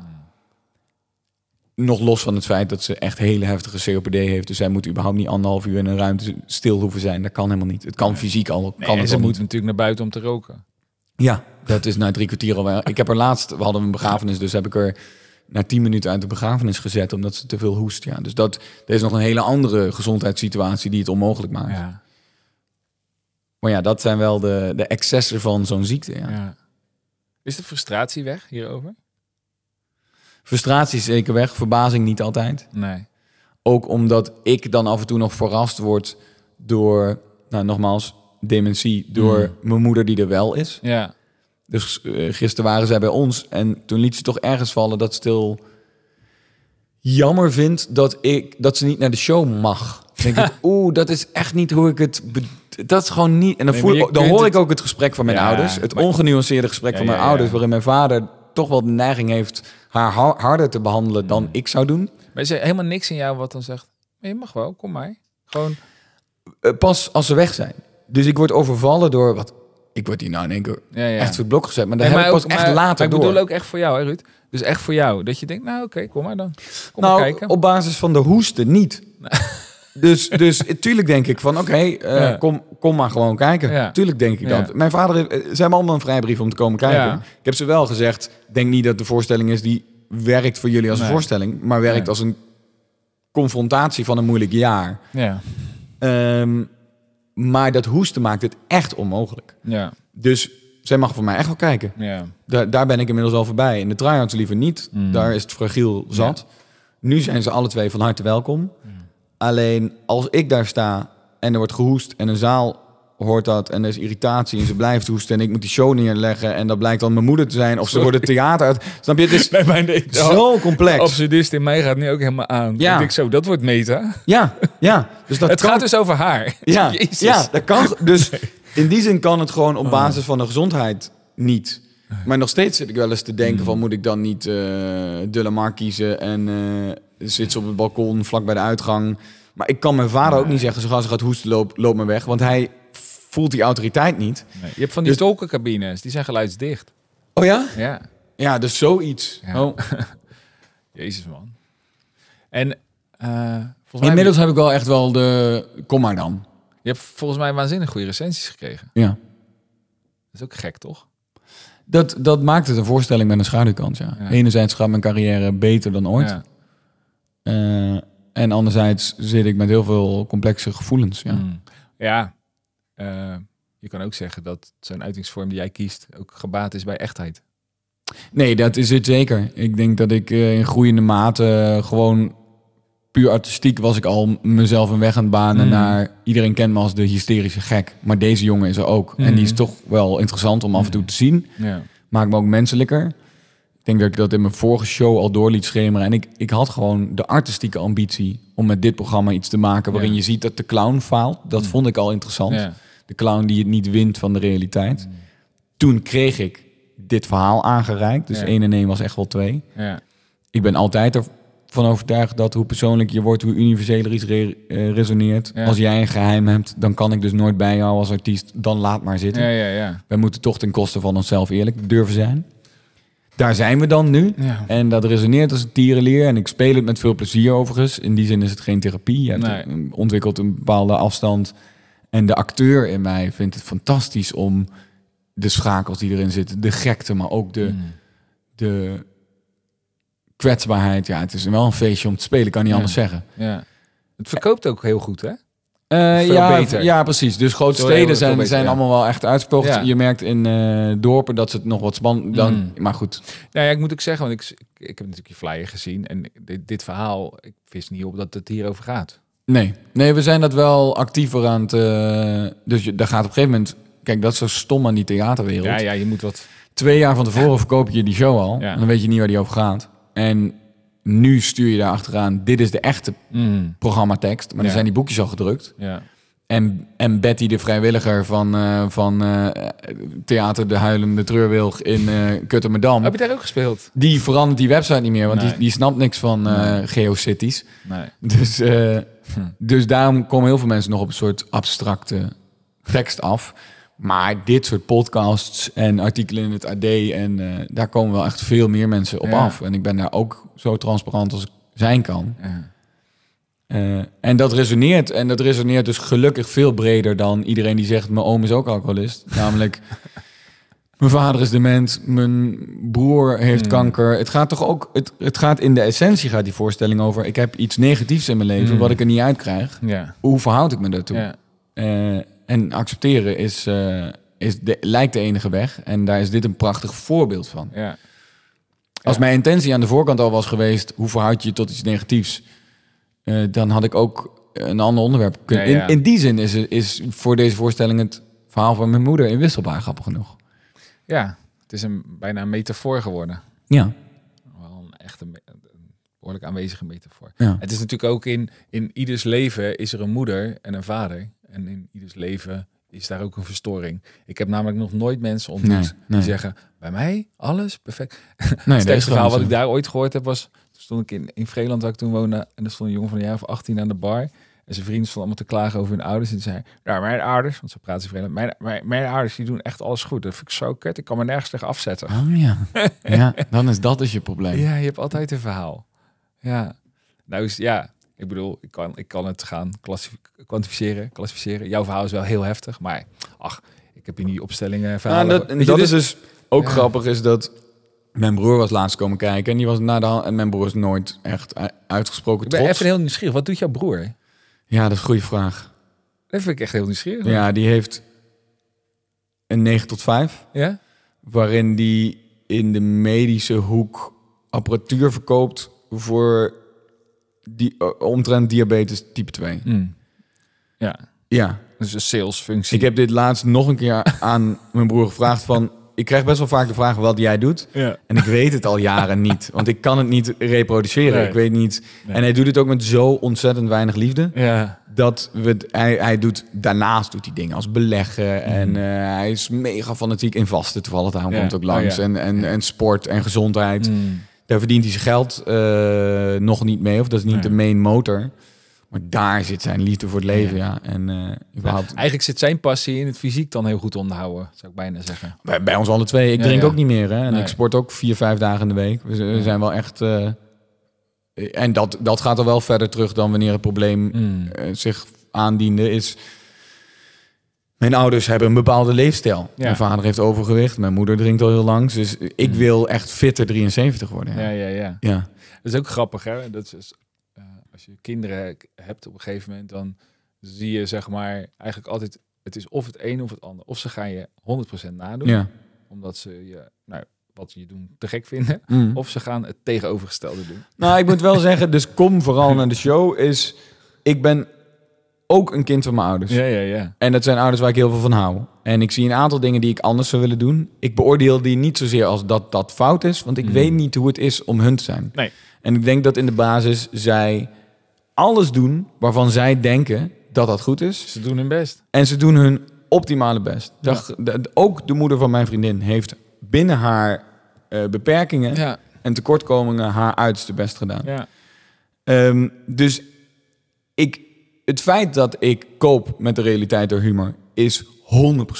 Nog los van het feit dat ze echt hele heftige COPD heeft. Dus zij moet überhaupt niet anderhalf uur in een ruimte stil hoeven zijn. Dat kan helemaal niet. Het kan fysiek al. Nee, kan en ze moet niet. natuurlijk naar buiten om te roken. Ja, dat is na drie kwartier al. Ik heb er laatst, we hadden een begrafenis, dus heb ik er na tien minuten uit de begrafenis gezet omdat ze te veel hoest. Ja. Dus dat, er is nog een hele andere gezondheidssituatie die het onmogelijk maakt. Ja. Maar ja, dat zijn wel de, de excessen van zo'n ziekte. Ja. ja. Is de frustratie weg hierover? Frustratie is zeker weg, verbazing niet altijd. Nee. Ook omdat ik dan af en toe nog verrast word door, nou nogmaals, dementie, door Hmm. mijn moeder die er wel is. Ja. Dus eh, gisteren waren zij bij ons en toen liet ze toch ergens vallen dat ze stil jammer vindt dat, ik, dat ze niet naar de show mag. Dan denk ik, oeh, dat is echt niet hoe ik het... Dat is gewoon niet... En dan, Nee, voel, ik- dan hoor het- ik ook het gesprek van mijn Ja, ouders. Het ongenuanceerde gesprek Ja, van mijn ja. ouders... waarin mijn vader toch wel de neiging heeft haar har- harder te behandelen dan ik zou doen. Maar is er helemaal niks in jou wat dan zegt... "Nee, Je mag wel, kom maar. Gewoon... Eh, pas als ze weg zijn. Dus ik word overvallen door... Wat, ik word hier nou in één keer Ja, ja. echt voor het blok gezet. Maar dat Nee, heb ik pas ook- echt maar- later maar ik door. bedoel ook echt voor jou, hè, Ruud? Dus echt voor jou. Dat je denkt, nou oké, kom maar dan. Kom nou, maar kijken. op basis van de hoesten niet. dus, dus tuurlijk denk ik van, oké, eh, Ja. kom, kom maar gewoon kijken. Ja. Tuurlijk denk ik Ja. dat. Mijn vader, heeft- eh, ze hebben allemaal een vrijbrief om te komen kijken. Ik heb ze wel gezegd, denk niet dat de voorstelling is die werkt voor jullie als een voorstelling, maar werkt Nee. als een confrontatie van een moeilijk jaar. Ja, Ehm, maar dat hoesten maakt het echt onmogelijk. ja, Dus zij mag voor mij echt wel kijken. ja. Daar, daar ben ik inmiddels al voorbij. In de tryouts liever niet. Mm. Daar is het fragiel zat. Nu zijn ze alle twee van harte welkom. Alleen als ik daar sta en er wordt gehoest en een zaal hoort dat en er is irritatie en ze blijft hoesten en ik moet die show neerleggen en dat blijkt dan mijn moeder te zijn of ze worden theater uit. Snap je? Het is Bij mij de zo complex. absurdist in mij gaat nu ook helemaal aan. Ja. Ik denk zo, dat wordt meta. Ja, ja. Dus dat het kan, gaat dus over haar. ja, Jezus. ja, dat kan. Dus in die zin kan het gewoon op basis van de gezondheid niet. Maar nog steeds zit ik wel eens te denken van moet ik dan niet de Lamar kiezen en eh zit ze op het balkon vlak bij de uitgang. Maar ik kan mijn vader ook niet zeggen, zo als ze gaat hoesten, loop, loop me weg. Want hij voelt die autoriteit niet. Nee, je hebt van die Dus- tolkencabines, die zijn geluidsdicht. Oh ja? Ja, Ja, dus zoiets. Ja. Oh. jezus man. En eh, mij Inmiddels heb ik wel echt wel de... Kom maar dan. je hebt volgens mij waanzinnig goede recensies gekregen. Ja. Dat is ook gek, toch? Dat, dat maakt het een voorstelling met een schaduwkant, ja. Ja. Enerzijds gaat mijn carrière beter dan ooit. Ja. Eh, en anderzijds zit ik met heel veel complexe gevoelens. Ja. Mm. Ja, eh, je kan ook zeggen dat zo'n uitingsvorm die jij kiest ook gebaat is bij echtheid. Nee, dat is het zeker. Ik denk dat ik eh, in groeiende mate gewoon puur artistiek was ik al mezelf een weg aan het banen Mm. naar iedereen kent me als de hysterische gek. Maar deze jongen is er ook. En die is Mm. toch wel interessant om af en toe te zien. Ja. Maakt me ook menselijker. Ik denk dat ik dat in mijn vorige show al door liet schemeren. En ik, ik had gewoon de artistieke ambitie om met dit programma iets te maken waarin Ja. je ziet dat de clown faalt. Dat Mm. vond ik al interessant. Ja. De clown die het niet wint van de realiteit. Toen kreeg ik dit verhaal aangereikt. Dus Ja. 1 en 1 was echt wel 2. Ja. Ik ben altijd ervan overtuigd dat hoe persoonlijk je wordt, hoe universeler iets re- eh, resoneert. Als jij een geheim hebt, dan kan ik dus nooit bij jou als artiest. Dan laat maar zitten. Ja, ja, ja. Wij moeten toch ten koste van onszelf eerlijk durven zijn. Daar zijn we dan nu. Ja. En dat resoneert als een tierenleer. En ik speel het met veel plezier overigens. In die zin is het geen therapie. Je hebt Nee. een- ontwikkelt een bepaalde afstand. En de acteur in mij vindt het fantastisch om de schakels die erin zitten. De gekte, maar ook de, Mm. de kwetsbaarheid. Ja, het is wel een feestje om te spelen. kan niet Ja. anders zeggen. ja. Het verkoopt ook heel goed, hè? Eh, ja, beter. ja, precies. Dus grote steden zijn, beter, zijn ja. allemaal wel echt. Ja. Je merkt in eh, dorpen dat ze het nog wat spannend... Dan, Mm. Maar goed, Nou ja, ik moet ook zeggen, want ik, ik, ik heb natuurlijk je flyer gezien. En dit, dit verhaal, ik wist niet op dat het hierover gaat. Nee, nee, we zijn dat wel actiever aan het. eh, dus je, daar gaat op een gegeven moment. Kijk, dat is zo stom aan die theaterwereld. Ja, ja, je moet wat... Twee jaar van tevoren verkoop je die show al. En dan weet je niet waar die over gaat. En nu stuur je daar achteraan. Dit is de echte Mm, programmatekst. Maar Ja. dan zijn die boekjes al gedrukt. ja. En, en Betty, de vrijwilliger van, eh, van eh, Theater De Huilende Treurwilg in eh Kutterdam. Heb je daar ook gespeeld? Die verandert die website niet meer, want Nee. die, die snapt niks van Nee. geocities. Nee. Dus, Hm. dus daarom komen heel veel mensen nog op een soort abstracte tekst af. Maar dit soort podcasts en artikelen in het AD, en eh, daar komen wel echt veel meer mensen op Ja. af. En ik ben daar ook zo transparant als ik zijn kan. Ja. Eh, en dat resoneert. En dat resoneert dus gelukkig veel breder dan iedereen die zegt... mijn oom is ook alcoholist. Namelijk, mijn vader is dement, mijn broer heeft Hmm. kanker. Het gaat toch ook... Het, het gaat in de essentie gaat die voorstelling over... ik heb iets negatiefs in mijn leven Hmm. wat ik er niet uitkrijg. Ja. Hoe verhoud ik me daartoe? Ja. Eh, en accepteren is, eh, is de, lijkt de enige weg. En daar is dit een prachtig voorbeeld van. Ja. Als Ja. mijn intentie aan de voorkant al was geweest, hoe verhoud je je tot iets negatiefs, Eh, dan had ik ook een ander onderwerp kunnen. Ja. In, in die zin is, is voor deze voorstelling het verhaal van mijn moeder inwisselbaar, grappig genoeg. ja. Het is een, bijna een metafoor geworden. Ja, Wel een echte, behoorlijk aanwezige metafoor. ja. Het is natuurlijk ook in, in ieders leven is er een moeder en een vader. En in ieders leven is daar ook een verstoring. Ik heb namelijk nog nooit mensen ontmoet Nee, nee. die zeggen... bij mij alles perfect. Nee, het sterkste verhaal wat ik daar ooit gehoord heb was... toen stond ik in, in Vreeland waar ik toen woonde... en er stond een jongen van een jaar of 18 aan de bar... En zijn vrienden stonden allemaal te klagen over hun ouders. En die zei, nou, mijn ouders, want ze praten. Mijn, mijn, mijn ouders, die doen echt alles goed. Dat vind ik zo kut. Ik kan me nergens tegen afzetten. Oh ja. ja, dan is dat dus je probleem. Ja, je hebt altijd een verhaal. Ja. Nou is ja, ik bedoel, ik kan, ik kan het gaan kwantificeren, klassificeren. Jouw verhaal is wel heel heftig, maar ach, ik heb in die opstellingen Ja, verhalen. Nou, dat, is dus ook Ja. grappig, is dat mijn broer was laatst komen kijken en die was na de hand, en mijn broer is nooit echt uitgesproken ik ben trots. even heel nieuwsgierig. Wat doet jouw broer? Ja, dat is een goede vraag. Dat vind ik echt heel nieuwsgierig. Ja, die heeft een 9 tot 5. Ja? waarin die in de medische hoek apparatuur verkoopt voor die uh, omtrent diabetes type 2. Hm. Ja, Ja, dus een salesfunctie. ik heb dit laatst nog een keer aan mijn broer gevraagd van ik krijg best wel vaak de vraag wat jij doet Ja. en ik weet het al jaren niet, want ik kan het niet reproduceren. Nee. Ik weet niet. Nee. En hij doet het ook met zo ontzettend weinig liefde Ja. dat we het- hij, hij doet daarnaast doet hij dingen als beleggen en eh, hij is mega fanatiek in vasten toevallig daarom. Ja. komt ook langs Oh, ja. en, en, en sport en gezondheid Hm. Daar verdient hij zijn geld eh, nog niet mee of dat is niet Nee. de main motor. Maar daar zit zijn liefde voor het leven ja, en eh überhaupt Eigenlijk zit zijn passie in het fysiek dan heel goed onderhouden, zou ik bijna zeggen. bij, bij ons alle twee. Ik Ja, drink ook niet meer hè. En Nee. ik sport ook vier vijf dagen in de week. We, zijn wel echt eh, en dat, dat gaat er wel verder terug dan wanneer het probleem eh, zich aandiende, is. Mijn ouders hebben een bepaalde leefstijl. Ja. Mijn vader heeft overgewicht, mijn moeder drinkt al heel lang. Dus ik Mm. wil echt fitter 73 worden. Ja, Ja. ja, ja. ja. Dat is ook grappig, hè? Dat is, eh, als je kinderen hebt op een gegeven moment, dan zie je zeg maar eigenlijk altijd, het is of het een of het ander. Of ze gaan je 100% nadoen, ja. omdat ze je, nou, wat je doen te gek vinden. Mm. Of ze gaan het tegenovergestelde doen. Nou, ik moet wel zeggen, dus kom vooral naar de show. Is, ik ben ook een kind van mijn ouders. Ja, ja, ja. En dat zijn ouders waar ik heel veel van hou. En ik zie een aantal dingen die ik anders zou willen doen. Ik beoordeel die niet zozeer als dat dat fout is, want ik Mm. weet niet hoe het is om hun te zijn. Nee. En ik denk dat in de basis zij alles doen waarvan zij denken dat dat goed is. Ze doen hun best. En ze doen hun optimale best. Dat- ook de moeder van mijn vriendin heeft binnen haar eh, beperkingen Ja, en tekortkomingen haar uiterste best gedaan. ja. Ehm, dus ik, het feit dat ik koop met de realiteit door humor is 100%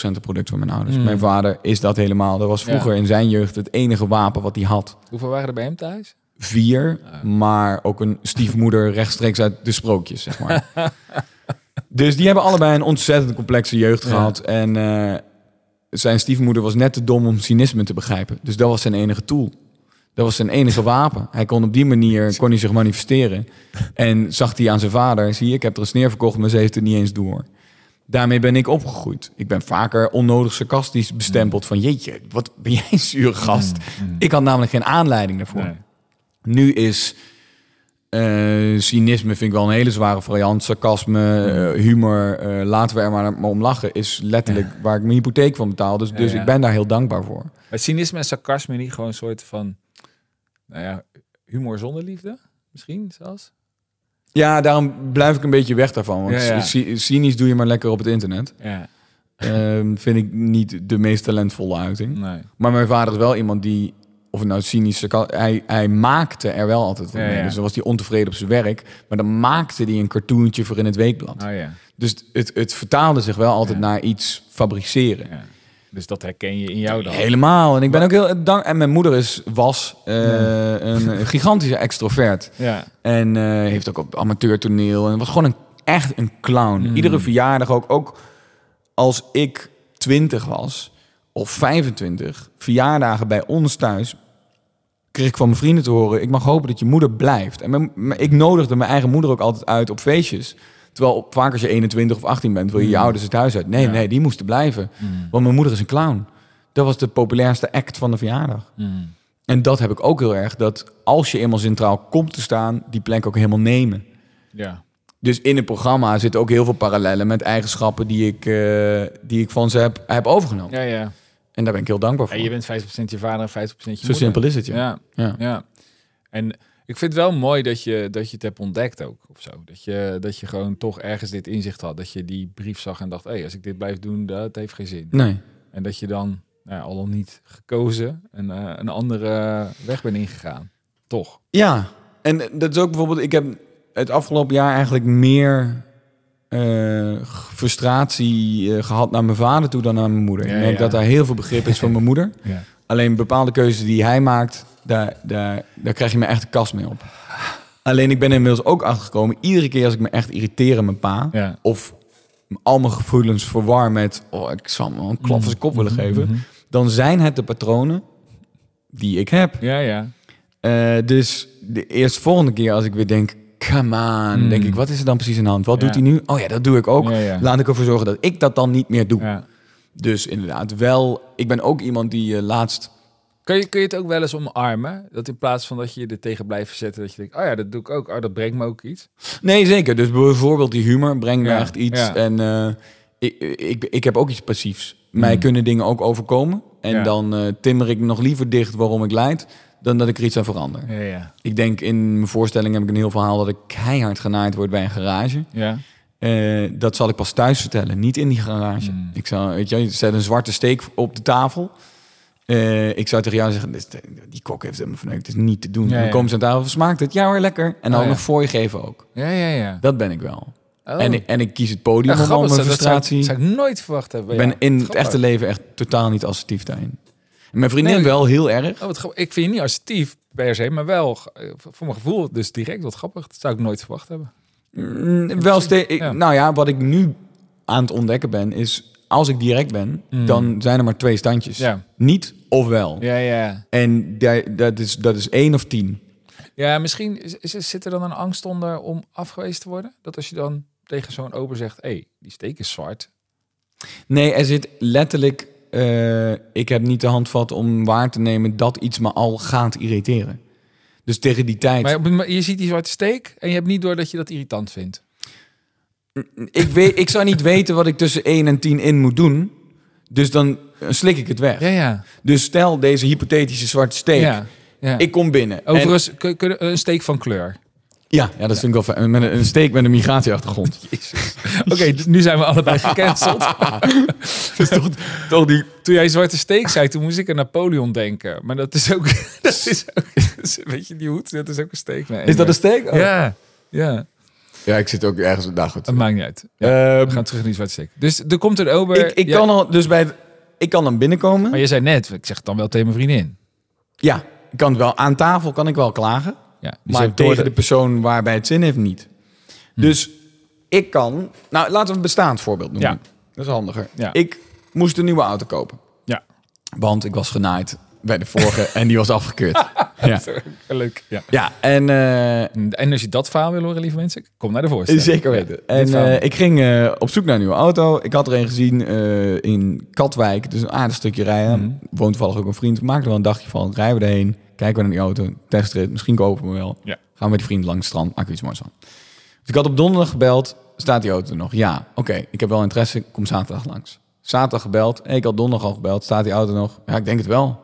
een product van mijn ouders. Mm. Mijn vader is dat helemaal. Dat was vroeger Ja. in zijn jeugd het enige wapen wat hij had. Hoeveel waren er bij hem thuis? Vier, maar ook een stiefmoeder rechtstreeks uit de sprookjes, zeg maar. dus die hebben allebei een ontzettend complexe jeugd Ja. gehad. En eh, zijn stiefmoeder was net te dom om cynisme te begrijpen. Dus dat was zijn enige tool. Dat was zijn enige wapen. Hij kon op die manier kon hij zich manifesteren. En zag hij aan zijn vader, zie je, ik heb er een sneer verkocht, maar ze heeft het niet eens door. Daarmee ben ik opgegroeid. Ik ben vaker onnodig sarcastisch bestempeld van... jeetje, wat ben jij een zure gast. Ik had namelijk geen aanleiding daarvoor. Nee. Nu is eh, cynisme vind ik wel een hele zware variant. Sarcasme, eh, humor, eh, laten we er maar, maar om lachen... is letterlijk waar ik mijn hypotheek van betaal. Dus, Ja, dus ja. ik ben daar heel dankbaar voor. Maar cynisme en sarcasme niet gewoon een soort van... Nou ja, humor zonder liefde? Misschien zelfs? Ja, daarom blijf ik een beetje weg daarvan. Want Ja, ja. cy- cynisch doe je maar lekker op het internet. Ja, Ehm, vind ik niet de meest talentvolle uiting. nee. Maar mijn vader is wel iemand die... Of het nou cynisch... Hij, hij maakte er wel altijd Ja, mee. Dus dan was hij ontevreden op zijn werk. Maar dan maakte hij een cartoontje voor in het weekblad. Oh ja. Dus het, het vertaalde zich wel altijd naar iets fabriceren. Dus dat herken je in jou dan? Helemaal. En ik ben ook heel dank. En mijn moeder is, was eh, een gigantische extrovert. Ja. En eh, heeft ook op amateurtoneel. En was gewoon een, echt een clown. Mm. Iedere verjaardag ook. Ook als ik 20 was of 25, verjaardagen bij ons thuis, kreeg ik van mijn vrienden te horen: ik mag hopen dat je moeder blijft. En mijn- ik nodigde mijn eigen moeder ook altijd uit op feestjes. Terwijl op, vaak als je 21 of 18 bent, wil je je Mm. ouders het huis uit. Nee, Ja. nee, die moesten blijven. Mm. Want mijn moeder is een clown. Dat was de populairste act van de verjaardag. Mm. En dat heb ik ook heel erg. Dat als je eenmaal centraal komt te staan, die plek ook helemaal nemen. Ja. Dus in het programma zitten ook heel veel parallellen met eigenschappen die ik, eh, die ik van ze heb, heb overgenomen. Ja, ja. En daar ben ik heel dankbaar voor. En je bent 50% je vader en 50% je Zo moeder. simpel is het, ja. Ja, Ja. ja. En ik vind het wel mooi dat je, dat je het hebt ontdekt ook. Of zo. Dat, je, dat je gewoon toch ergens dit inzicht had. Dat je die brief zag en dacht, hé, als ik dit blijf doen, dat heeft geen zin. Nee. En dat je dan nou, ja, al dan niet gekozen en eh, een andere weg bent ingegaan. Toch? Ja, en dat is ook bijvoorbeeld... Ik heb het afgelopen jaar eigenlijk meer eh, frustratie eh, gehad naar mijn vader toe dan naar mijn moeder. Ja, ik ja. dat daar heel veel begrip is van mijn moeder. Ja. Alleen bepaalde keuzes die hij maakt, daar, daar, daar krijg je me echt een kast mee op. Alleen ik ben er inmiddels ook achtergekomen, iedere keer als ik me echt irriteer aan mijn pa, Ja. of al mijn gevoelens verwar met, oh, ik zal hem een klap van zijn kop willen geven, Mhm. dan zijn het de patronen die ik heb. Ja, ja. Eh, dus de eerste volgende keer als ik weer denk, come on, Mm. denk ik, wat is er dan precies aan de hand? Wat Ja. doet hij nu? Oh ja, dat doe ik ook. Ja, ja. Laat ik ervoor zorgen dat ik dat dan niet meer doe. ja. Dus inderdaad, wel, ik ben ook iemand die eh, laatst Kun je, kun je het ook wel eens omarmen? Dat in plaats van dat je je er tegen blijft verzetten, dat je denkt, oh ja, dat doe ik ook. Oh, dat brengt me ook iets. Nee, zeker. Dus bijvoorbeeld die humor brengt me Ja, echt iets. ja. En eh, ik, ik, ik heb ook iets passiefs. Mij Mm. kunnen dingen ook overkomen. En Ja. dan eh, timmer ik nog liever dicht waarom ik leid... dan dat ik er iets aan verander. Ja, ja. Ik denk in mijn voorstelling heb ik een heel verhaal... dat ik keihard genaaid word bij een garage. Ja. Eh, dat zal ik pas thuis vertellen, niet in die garage. Mm. Ik zou, weet je, je zet een zwarte steek op de tafel... Eh, ik zou tegen jou zeggen, "Dit is- die kok heeft helemaal verneukt, het is niet te doen. Ja, dan komen ze aan tafel, smaakt het? Ja hoor, lekker. En dan Oh, ja. nog voor je geven ook. Ja, ja, ja. Dat ben ik wel. Oh. En, ik, en ik kies het podium om mijn dat zou, frustratie. ik- zou ik nooit verwacht hebben. Ik ben in het echte leven echt totaal niet assertief daarin. En mijn vriendin Nee. wel heel erg. Oh, wat. Ik vind je niet assertief per se, maar wel eh, voor mijn gevoel dus direct wat grappig. Dat zou ik nooit verwacht hebben. Mm, wel steeds. Ja. Nou ja, wat ik nu aan het ontdekken ben, is als ik direct ben, Mm. dan zijn er maar twee standjes. Niet of wel. Ja, ja. En da- dat is, dat is één of tien. Ja, misschien is, is- zit er dan een angst onder om afgewezen te worden? Dat als je dan tegen zo'n ober zegt, hé, hey, die steek is zwart. Nee, er zit letterlijk. eh, ik heb niet de handvat om waar te nemen dat iets me al gaat irriteren. Dus tegen die tijd. Maar, maar je ziet die zwarte steek en je hebt niet door dat je dat irritant vindt. Ik, weet, ik zou niet weten wat ik tussen 1 en 10 in moet doen. Dus dan eh, slik ik het weg. Ja, ja. Dus stel deze hypothetische zwarte steek. ja, ja. Ik kom binnen. En- Overigens, een steek van kleur. Ja, ja dat vind ik wel fijn. Met een, een steek met een migratieachtergrond. Oké, dus nu zijn we allebei gecanceld. dus toch, toch die... Toen jij zwarte steek zei, toen moest ik aan Napoleon denken. Maar dat is ook... Dat is ook weet je, die hoed, dat is ook een steek. Nee, Is dat een steek? Oh. Ja, ja. Ja, ik zit ook ergens... Nou goed. Het maakt niet uit. Ja, Ehm, we gaan terug naar die zwarte steek. Dus er komt een ober... ik ik Ja, kan al, dus bij het, ik kan dan binnenkomen. Maar je zei net, ik zeg het dan wel tegen mijn vriendin. Ja, ik kan wel aan tafel kan ik wel klagen, Ja, dus maar tegen de persoon waarbij het zin heeft niet. Dus ik kan, nou laten we een bestaand voorbeeld noemen. Ja. Dat is handiger. Ja. Ik moest een nieuwe auto kopen, Ja, want ik was genaaid bij de vorige en die was afgekeurd. ja. leuk. Ja. ja, en eh, En als je dat verhaal wil horen, lieve mensen, kom naar de voorstelling. Zeker weten. Ja, en eh, ik ging eh, op zoek naar een nieuwe auto. Ik had er een gezien in Katwijk. Dus een aardig stukje rijden. Mhm. Woont toevallig ook een vriend. Maakten er wel een dagje van. Rijden we erheen. Kijken we naar die auto. Testrit. Misschien kopen we hem wel. Ja. Gaan we met die vriend langs het strand. Maken we iets moois van. Dus ik had op donderdag gebeld. Staat die auto nog? Ja. Oké. ik heb wel interesse. Kom zaterdag langs. Zaterdag gebeld. Ik had donderdag al gebeld. Staat die auto nog? Ja, ik denk het wel.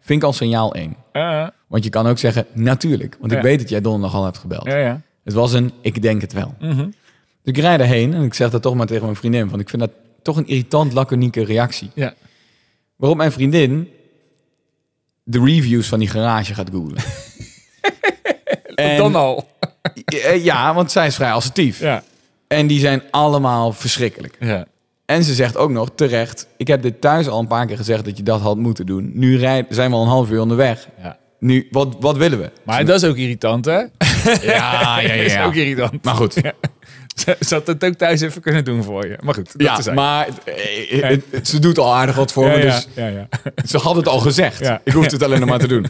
Vind ik al signaal 1. Ah, Want je kan ook zeggen, natuurlijk. Want ik Ja. weet dat jij donderdag al hebt gebeld. ja, ja. Het was een, ik denk het wel. Mhm. Dus ik rijd erheen en ik zeg dat toch maar tegen mijn vriendin. Want ik vind dat toch een irritant, laconieke reactie. Ja. Waarop mijn vriendin de reviews van die garage gaat googlen. En- Dan al. Ja, want zij is vrij assertief. Ja. En die zijn allemaal verschrikkelijk. ja. En ze zegt ook nog terecht... Ik heb dit thuis al een paar keer gezegd dat je dat had moeten doen. Nu rij- zijn we al een half uur onderweg. ja. Nu, wat, wat willen we? Maar dat is ook irritant, hè? Ja, ja, Dat is ook irritant. Maar goed. Ja. Ze had het ook thuis even kunnen doen voor je. Maar goed, dat Ja, maar eh, eh, ze doet al aardig wat voor ja, me. ja, Dus ja, ja. Ze had het al gezegd. Ja. Ik hoefde het alleen nog maar te doen.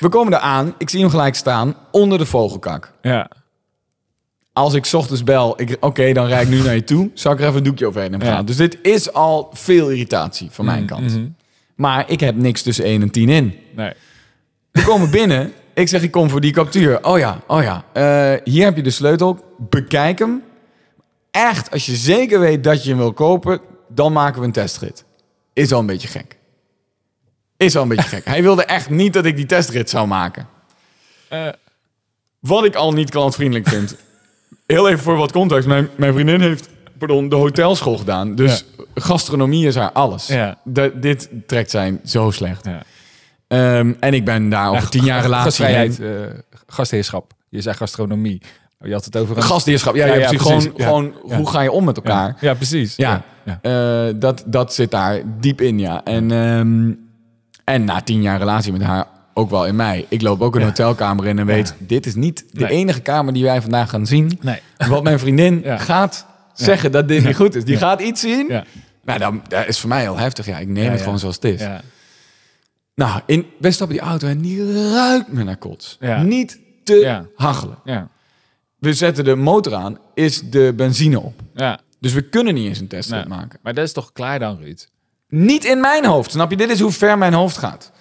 We komen eraan. Ik zie hem gelijk staan onder de vogelkak. ja. Als ik 's ochtends bel, ik- oké, dan rijd ik nu naar je toe. Zou ik er even een doekje overheen hebben Ja. gedaan. Dus dit is al veel irritatie van mijn kant. mhm. Maar ik heb niks tussen 1 en 10 in. Nee. We komen binnen. Ik zeg, ik kom voor die captuur. Oh ja, oh ja. Eh, hier heb je de sleutel. Bekijk hem. Echt, als je zeker weet dat je hem wil kopen, dan maken we een testrit. Is al een beetje gek. Is al een beetje gek. Hij wilde echt niet dat ik die testrit zou maken. Eh, Wat ik al niet klantvriendelijk vind. Heel even voor wat context. Mijn, mijn vriendin heeft pardon, de hotelschool gedaan. Dus gastronomie is haar alles. Ja. De- dit trekt zijn zo slecht. ja. Ehm, en ik ben daar over tien jaar relatie Gastvrijheid, eh, gastheerschap. Je zei gastronomie. Je had het over een... Gastheerschap. Ja, Ja, ja, precies. Gewoon, Ja. gewoon Ja. hoe ga je om met elkaar? ja. precies. Ja, ja. Eh, dat, dat zit daar diep in, ja. En, ehm, en na tien jaar relatie met haar ook wel in mij. Ik loop ook een hotelkamer in en weet... dit is niet de Nee. enige kamer die wij vandaag gaan zien. Nee. Wat mijn vriendin Ja. gaat zeggen dat dit niet goed is. Die gaat iets zien. Ja. Nou, dan, dat is voor mij al heftig. Ja, ik neem Ja, het ja. gewoon zoals het is. Ja. Nou, in, wij stappen die auto en die ruikt me naar kots. Ja. Niet te Ja. hachelen. Ja. We zetten de motor aan, is de benzine op. ja. Dus we kunnen niet eens een test Nee. maken. Maar dat is toch klaar dan, Ruud? Niet in mijn hoofd, snap je? Dit is hoe ver mijn hoofd gaat.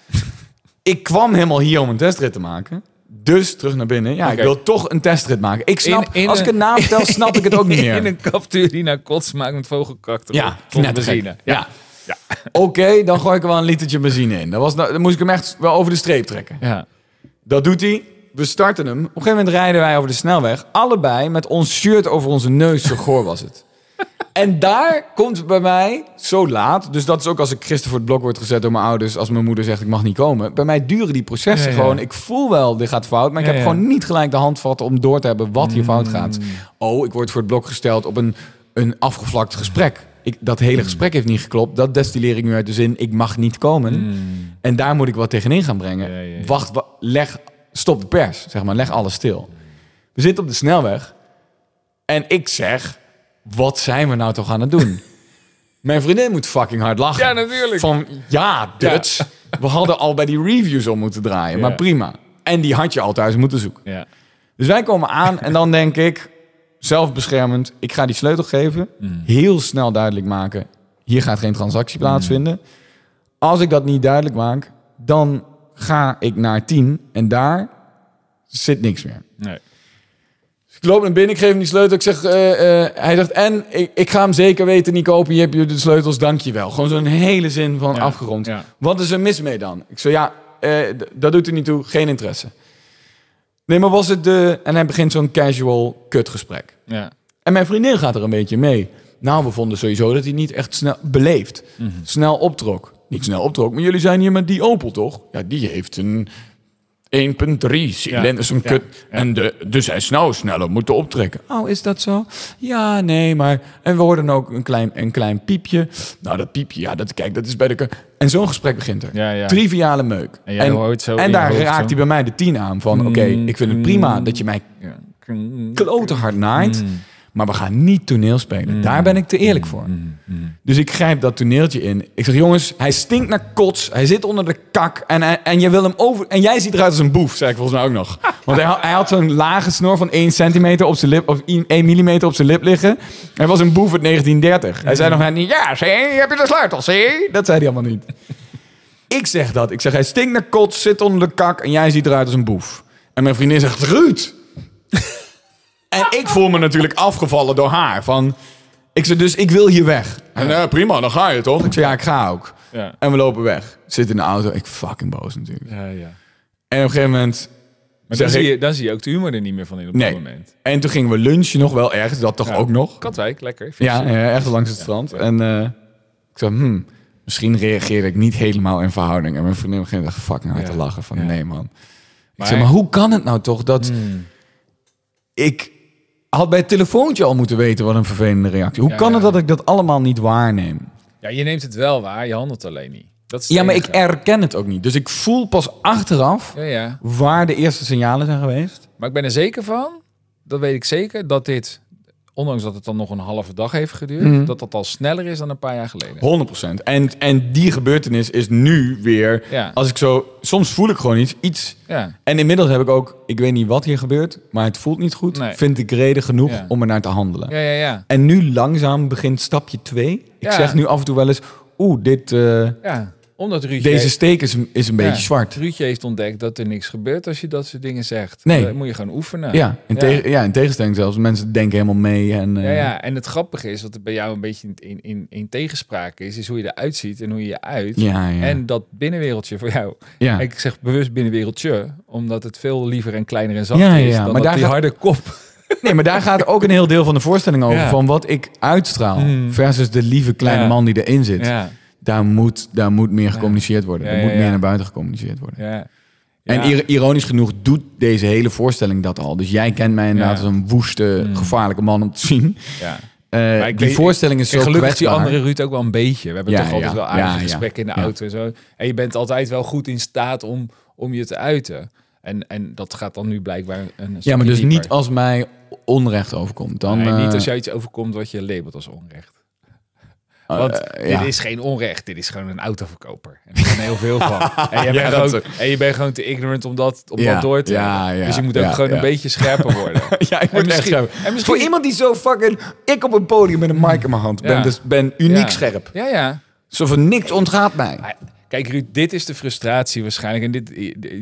Ik kwam helemaal hier om een testrit te maken. Dus terug naar binnen. Ja, ik wil toch een testrit maken. Ik snap, In- in als ik een- het naam vertel, snap ik het ook niet meer. In een captuur die naar kots maakt met vogelkak erop. Ja, net benzine. Ja. Ja. Oké, dan gooi ik er wel een litertje benzine in. Dat was, dan moest ik hem echt wel over de streep trekken. Ja. Dat doet hij. We starten hem. Op een gegeven moment rijden wij over de snelweg. Allebei met ons shirt over onze neus. Zo goor was het. En daar komt bij mij zo laat. Dus dat is ook als ik gisteren voor het blok word gezet door mijn ouders. Als mijn moeder zegt ik mag niet komen. Bij mij duren die processen Ja, ja. gewoon. Ik voel wel dit gaat fout. Maar ik Ja, heb gewoon niet gelijk de handvatten om door te hebben wat hier fout gaat. Mm. Oh, ik word voor het blok gesteld op een, een afgevlakt gesprek. Ik, dat hele gesprek heeft niet geklopt. Dat destilleer ik nu uit de zin. Ik mag niet komen. En daar moet ik wat tegenin gaan brengen. Mm. Wacht, wa- leg, stop de pers, zeg maar. Leg alles stil. We zitten op de snelweg. En ik zeg, wat zijn we nou toch aan het doen? Mijn vriendin moet fucking hard lachen. Ja, natuurlijk. Van, ja, Dutch. We hadden al bij die reviews om moeten draaien. Maar prima. En die had je al thuis moeten zoeken. Ja. Dus wij komen aan en dan denk ik, zelfbeschermend, ik ga die sleutel geven. Heel snel duidelijk maken, hier gaat geen transactie plaatsvinden. Als ik dat niet duidelijk maak, dan ga ik naar 10 en daar zit niks meer. Nee. Ik loop naar binnen, ik geef hem die sleutel. Ik zeg, eh, eh, hij zegt, en ik, ik ga hem zeker weten niet kopen. Je hebt je de sleutels, dank je wel. Gewoon zo'n hele zin van Ja, afgerond. ja. Wat is er mis mee dan? Ik zeg, ja, eh, dat doet er niet toe, geen interesse. Nee, maar was het de... En hij begint zo'n casual kutgesprek. Ja. En mijn vriendin gaat er een beetje mee. Nou, we vonden sowieso dat hij niet echt snel beleefd. Snel optrok. Niet snel optrok, maar jullie zijn hier met die Opel, toch? Ja, die heeft een 1.3 cilinder, zo'n Ja. kut. Ja. En de, dus hij snel sneller moeten optrekken. Oh, is dat zo? Ja, nee, maar... En we hoorden ook een klein, een klein piepje. Nou, dat piepje, ja, dat, kijk, dat is bij de... En zo'n gesprek begint er. Ja, ja. Triviale meuk. En jij hoort zo in en je daar hoofd raakt zo. hij bij mij de tien aan. Van, oké, ik vind het prima dat je mij ja. klote hard naait. Mm. Maar we gaan niet toneel spelen. Daar ben ik te eerlijk voor. Dus ik grijp dat toneeltje in. Ik zeg, jongens, hij stinkt naar kots. Hij zit onder de kak. En, en, je wil hem over... En jij ziet eruit als een boef, zei ik volgens mij ook nog. Want hij, had- hij had zo'n lage snor van 1 centimeter op zijn lip... of 1 millimeter op zijn lip liggen. Hij was een boef uit 1930. Hij zei nog niet... Ja, zie, heb je de sleutel, zie? Dat zei hij allemaal niet. Ik zeg dat. Ik zeg, hij stinkt naar kots, zit onder de kak... en jij ziet eruit als een boef. En mijn vriendin zegt, Ruud... En ik voel me natuurlijk afgevallen door haar. Van, ik zei dus, ik wil hier weg. En prima, dan ga je toch? Ik zei, ja, ik ga ook. Ja. En we lopen weg. Zit in de auto. Ik fucking boos natuurlijk. Ja, ja. En op een gegeven moment... Maar dan zie, je, dan zie je ook de humor er niet meer van in op Nee. dat moment. En toen gingen we lunchen nog wel ergens. Dat toch Ja. ook nog? Katwijk, lekker. Ja, ja, echt langs het strand. En eh, ik zei, hmm, misschien reageerde ik niet helemaal in verhouding. En mijn vriendin begint echt fucking hard Ja. te lachen. Van, nee man. Ik zeg, maar hoe kan het nou toch dat... Hmm. Ik had bij het telefoontje al moeten weten wat een vervelende reactie. Hoe Ja, kan het dat ik dat allemaal niet waarneem? Ja, je neemt het wel waar, je handelt alleen niet. Dat is Ja, maar ik enige. erken het ook niet. Dus ik voel pas achteraf Ja, ja. waar de eerste signalen zijn geweest. Maar ik ben er zeker van, dat weet ik zeker, dat dit, ondanks dat het dan nog een halve dag heeft geduurd, Mhm. dat dat al sneller is dan een paar jaar geleden. 100%. En, en die gebeurtenis is nu weer... Ja. Als ik zo... Soms voel ik gewoon iets. iets Ja, en inmiddels heb ik ook... Ik weet niet wat hier gebeurt, maar het voelt niet goed. Nee. Vind ik reden genoeg Ja. om er naar te handelen. ja, ja. ja. En nu langzaam begint stapje 2. Ik zeg nu af en toe wel eens... Oeh, dit, eh, ja. Omdat Ruudje, deze steek is, is een beetje Ja. zwart. Ruudje heeft ontdekt dat er niks gebeurt als je dat soort dingen zegt. Nee. Dat moet je gewoon oefenen. Ja, in, ja. tegen- ja, in tegenstelling zelfs. Mensen denken helemaal mee. En, eh, Ja, ja, en het grappige is, wat er bij jou een beetje in, in, in tegenspraak is, is hoe je eruit ziet en hoe je je uit. ja, ja. En dat binnenwereldje voor jou. ja. Ik zeg bewust binnenwereldje, omdat het veel liever en kleiner en zachter Ja, ja, is ja, dan maar daar die gaat- harde kop. Nee, maar daar gaat ook een heel deel van de voorstelling over. Ja. Van wat ik uitstraal Mm. versus de lieve kleine Ja. man die erin zit. Daar, moet, daar moet meer gecommuniceerd worden. Er moet meer naar buiten gecommuniceerd worden. ja. En ironisch genoeg doet deze hele voorstelling dat al. Dus jij kent mij inderdaad als een woeste, Mm. gevaarlijke man om te zien. ja. Eh, die weet- voorstelling is zo gelukkig die kwetsbaar. andere Ruud ook wel een beetje. We hebben Ja, toch altijd ja. wel aardige Ja, gesprekken in de auto en zo. En je bent altijd wel goed in staat om, om je te uiten. En, en dat gaat dan nu blijkbaar een Ja, maar dus dieper. niet als mij onrecht overkomt. Dan, Nee, niet eh, als jou iets overkomt wat je labelt als onrecht. Eh, Want eh, ja. dit is geen onrecht, dit is gewoon een autoverkoper. En er zijn heel veel van. En je, Ja, bent, gewoon, en je bent gewoon te ignorant om dat, om Ja, dat door te hebben. dus je moet ook gewoon een beetje scherper worden. Ja, ik word echt misschien- scherp. en misschien- Voor iemand die zo fucking... Ik op een podium met een mic in mijn hand ben, dus ben uniek scherp. Ja, ja. Zo van niks ontgaat mij. Kijk Ruud, dit is de frustratie waarschijnlijk. En dit,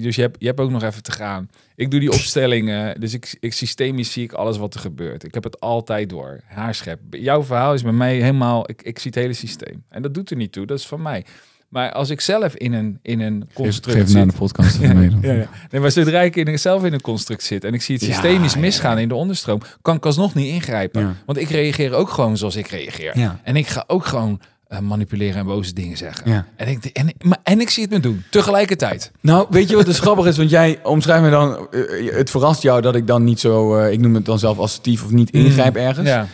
dus je hebt, je hebt ook nog even te gaan. Ik doe die opstellingen, dus ik, ik systemisch zie ik alles wat er gebeurt. Ik heb het altijd door. Haarscherp. Jouw verhaal is bij mij helemaal... Ik, ik zie het hele systeem. En dat doet er niet toe, dat is van mij. Maar als ik zelf in een, in een construct Geef na zit... de podcast Ja, mee. dan. ja, ja. Nee, maar zodra ik in, zelf in een construct zit en ik zie het systemisch misgaan in de onderstroom, kan ik alsnog niet ingrijpen. Want ik reageer ook gewoon zoals ik reageer. En ik ga ook gewoon eh, manipuleren en boze dingen zeggen. Ja. En, ik, en, maar, en ik zie het me doen, tegelijkertijd. Nou, weet je wat dus grappig is? Want jij omschrijft me dan... eh, het verrast jou dat ik dan niet zo... eh, ik noem het dan zelf assertief of niet ingrijp ergens. Ja.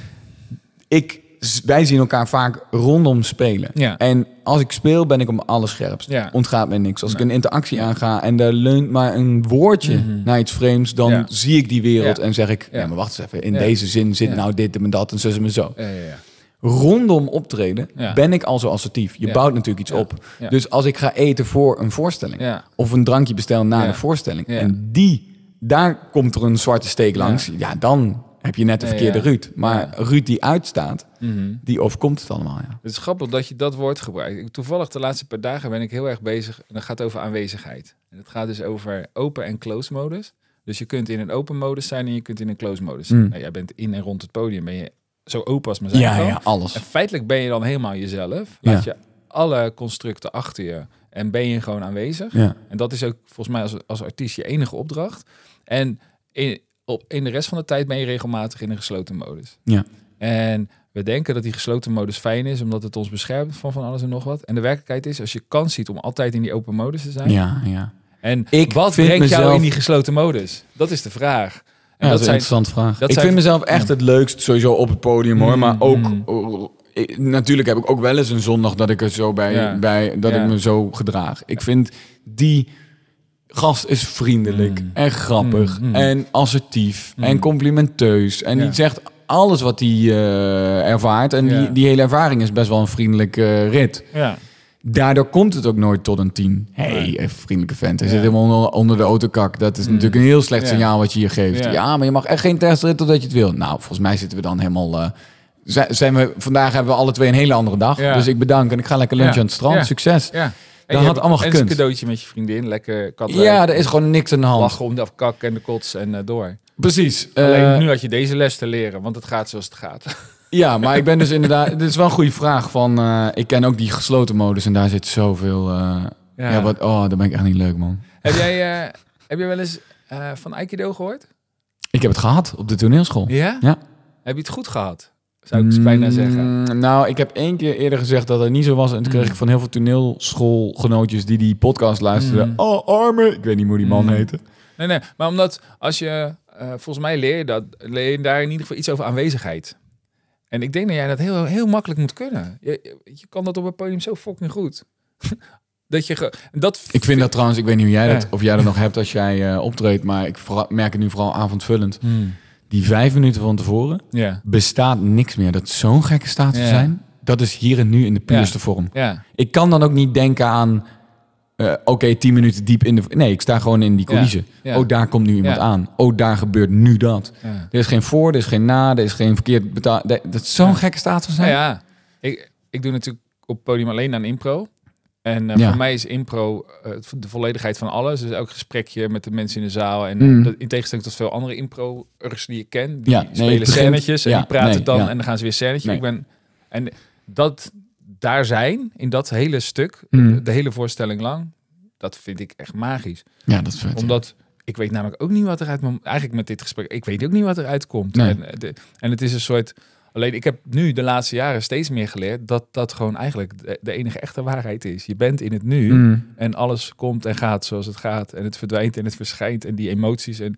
Ik, wij zien elkaar vaak rondom spelen. Ja. En als ik speel, ben ik om alles scherpst. Ja. Ontgaat mij niks. Als ik een interactie aanga en daar leunt maar een woordje naar iets vreemds... dan Mhm. Ja. zie ik die wereld en zeg ik... Ja. Maar wacht eens even, in deze zin zit nou dit en dat en zo en zo. Ja, ja, ja. Rondom optreden Ja. ben ik al zo assertief. Je Ja. bouwt natuurlijk iets Ja. op. Dus als ik ga eten voor een voorstelling... Of een drankje bestel na de voorstelling... En die, daar komt er een zwarte steek langs... ja, dan heb je net de verkeerde. Ruud. Maar. Ruud die uitstaat, Mhm. die overkomt het allemaal, ja. Het is grappig dat je dat woord gebruikt. Ik- Toevallig de laatste paar dagen ben ik heel erg bezig. En dat gaat over aanwezigheid. En het gaat dus over open en close modus. Dus je kunt in een open modus zijn en je kunt in een close modus zijn. Mm. Nou, jij bent in en rond het podium ben je zo open als maar zijn Ja, kan. ja, alles. En feitelijk ben je dan helemaal jezelf. Ja. Laat je alle constructen achter je en ben je gewoon aanwezig. Ja. En dat is ook volgens mij als, als artiest je enige opdracht. En in, op, in de rest van de tijd ben je regelmatig in een gesloten modus. Ja. En we denken dat die gesloten modus fijn is, omdat het ons beschermt van van alles en nog wat. En de werkelijkheid is, als je kans ziet om altijd in die open modus te zijn. Ja, ja. En Ik wat brengt jou in die gesloten modus? Dat is de vraag. Dat is een interessante vraag. dat ik zijn- vind mezelf echt het leukst sowieso op het podium hoor. Maar ook, mm. oh, ik- natuurlijk heb ik ook wel eens een zondag dat ik er zo bij, Ja. bij dat Ja. ik me zo gedraag. Ik vind die gast is vriendelijk Mm. en grappig Mm, mm. en assertief Mm. en complimenteus. En Ja. die zegt alles wat hij eh, ervaart. En Ja. die, die hele ervaring is best wel een vriendelijke rit. ja. Daardoor komt het ook nooit tot een 10. Hé, hey, Nee. vriendelijke vent. Hij Ja. zit helemaal onder, onder de autokak. Dat is Mm. natuurlijk een heel slecht Ja. signaal wat je hier geeft. Ja. Ja. maar je mag echt geen testrit totdat je het wil. Nou, volgens mij zitten we dan helemaal... eh, zi- zijn we, vandaag hebben we alle twee een hele andere dag. Dus ik bedank en ik ga lekker lunchen aan het strand. Succes. Dat je had allemaal En gekund. een cadeautje met je vriendin. Lekker kat Ja, er is gewoon niks aan de hand. lachen om de kak en de kots en eh, door. Precies. Alleen Eh, nu had je deze les te leren, want het gaat zoals het gaat. Ja, maar ik ben dus inderdaad... Dit is wel een goede vraag van... eh, ik ken ook die gesloten modus en daar zit zoveel... eh, ja. wat, oh, dat ben ik echt niet leuk, man. Heb jij, eh, heb je wel eens van Aikido gehoord? Ik heb het gehad op de toneelschool. Ja? Ja. Heb je het goed gehad? Zou ik dus bijna zeggen. Mm, Nou, ik heb één keer eerder gezegd dat het niet zo was. En toen kreeg Mm. ik van heel veel toneelschoolgenootjes die die podcast luisterden. Mm. Oh, arme. Ik weet niet hoe die man heette. Nee, nee. Maar omdat als je... volgens mij leer je, dat, leer je daar in ieder geval iets over aanwezigheid. En ik denk dat jij dat heel, heel makkelijk moet kunnen. Je, je kan dat op het podium zo fucking goed. dat je... Ge, dat Ik vind dat trouwens, ik weet niet hoe jij dat, of jij dat nog hebt als jij eh, optreedt. Maar ik merk het nu vooral avondvullend. Hmm. Die vijf minuten van tevoren bestaat niks meer. Dat zo'n gekke staat te zijn. Dat is hier en nu in de puurste vorm. Ik kan dan ook niet denken aan... eh, Oké, tien minuten diep in de... Nee, ik sta gewoon in die coulissen. Ja. Oh, daar komt nu iemand aan. Oh, daar gebeurt nu dat. Er is geen voor, er is geen na, er is geen verkeerd betaald. Dat is zo'n gekke staat van zijn. ja, ik, ik doe natuurlijk op podium alleen aan impro. En eh, Ja. voor mij is impro eh, de volledigheid van alles. Dus elk gesprekje met de mensen in de zaal. En Mm. dat- in tegenstelling tot veel andere impro'ers die ik ken. Die Ja, nee, spelen scènetjes en ja, die praten nee, dan en dan gaan ze weer scènetje. Nee. Ik ben, en dat daar zijn, in dat hele stuk, Mm. de, de hele voorstelling lang, dat vind ik echt magisch. Ja, dat is vet. Omdat ik weet namelijk ook niet wat er uit mijn... Eigenlijk met dit gesprek, ik weet ook niet wat eruit komt. Nee. En, eh, de, en het is een soort... Alleen ik heb nu de laatste jaren steeds meer geleerd dat dat gewoon eigenlijk de, de enige echte waarheid is. Je bent in het nu Mm. en alles komt en gaat zoals het gaat. En het verdwijnt en het verschijnt en die emoties. En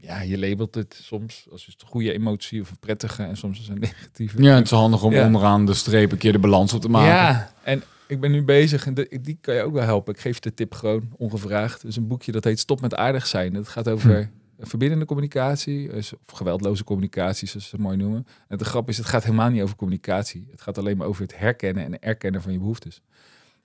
ja, je labelt het soms als een goede emotie of een prettige en soms als een negatieve. Ja, het is handig om Ja. onderaan de streep een keer de balans op te maken. Ja, en ik ben nu bezig en de- die kan je ook wel helpen. Ik geef je de tip gewoon ongevraagd. Dus een boekje dat heet Stop met aardig zijn. Dat gaat over verbindende communicatie, of geweldloze communicatie, zoals ze het mooi noemen. En de grap is, het gaat helemaal niet over communicatie. Het gaat alleen maar over het herkennen en erkennen van je behoeftes.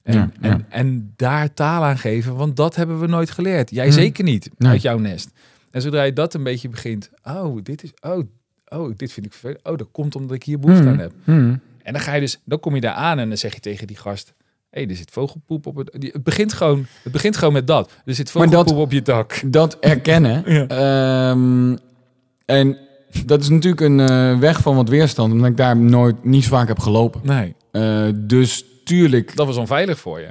En, Ja, ja. En, en daar taal aan geven, want dat hebben we nooit geleerd. Jij Hmm. zeker niet, Nee. uit jouw nest. En zodra je dat een beetje begint, oh, dit is, oh, oh, dit vind ik vervelend. Oh, dat komt omdat ik hier behoefte Mm. aan heb. Mm. En dan ga je dus, dan kom je daar aan en dan zeg je tegen die gast: hé, er zit vogelpoep op het. Het begint gewoon, het begint gewoon met dat. Er zit vogelpoep dat- op je dak. Dat erkennen. Ja. Ehm, en dat is natuurlijk een eh, weg van wat weerstand, omdat ik daar nooit niet zo vaak heb gelopen. Nee, Eh, dus tuurlijk, dat was onveilig voor je.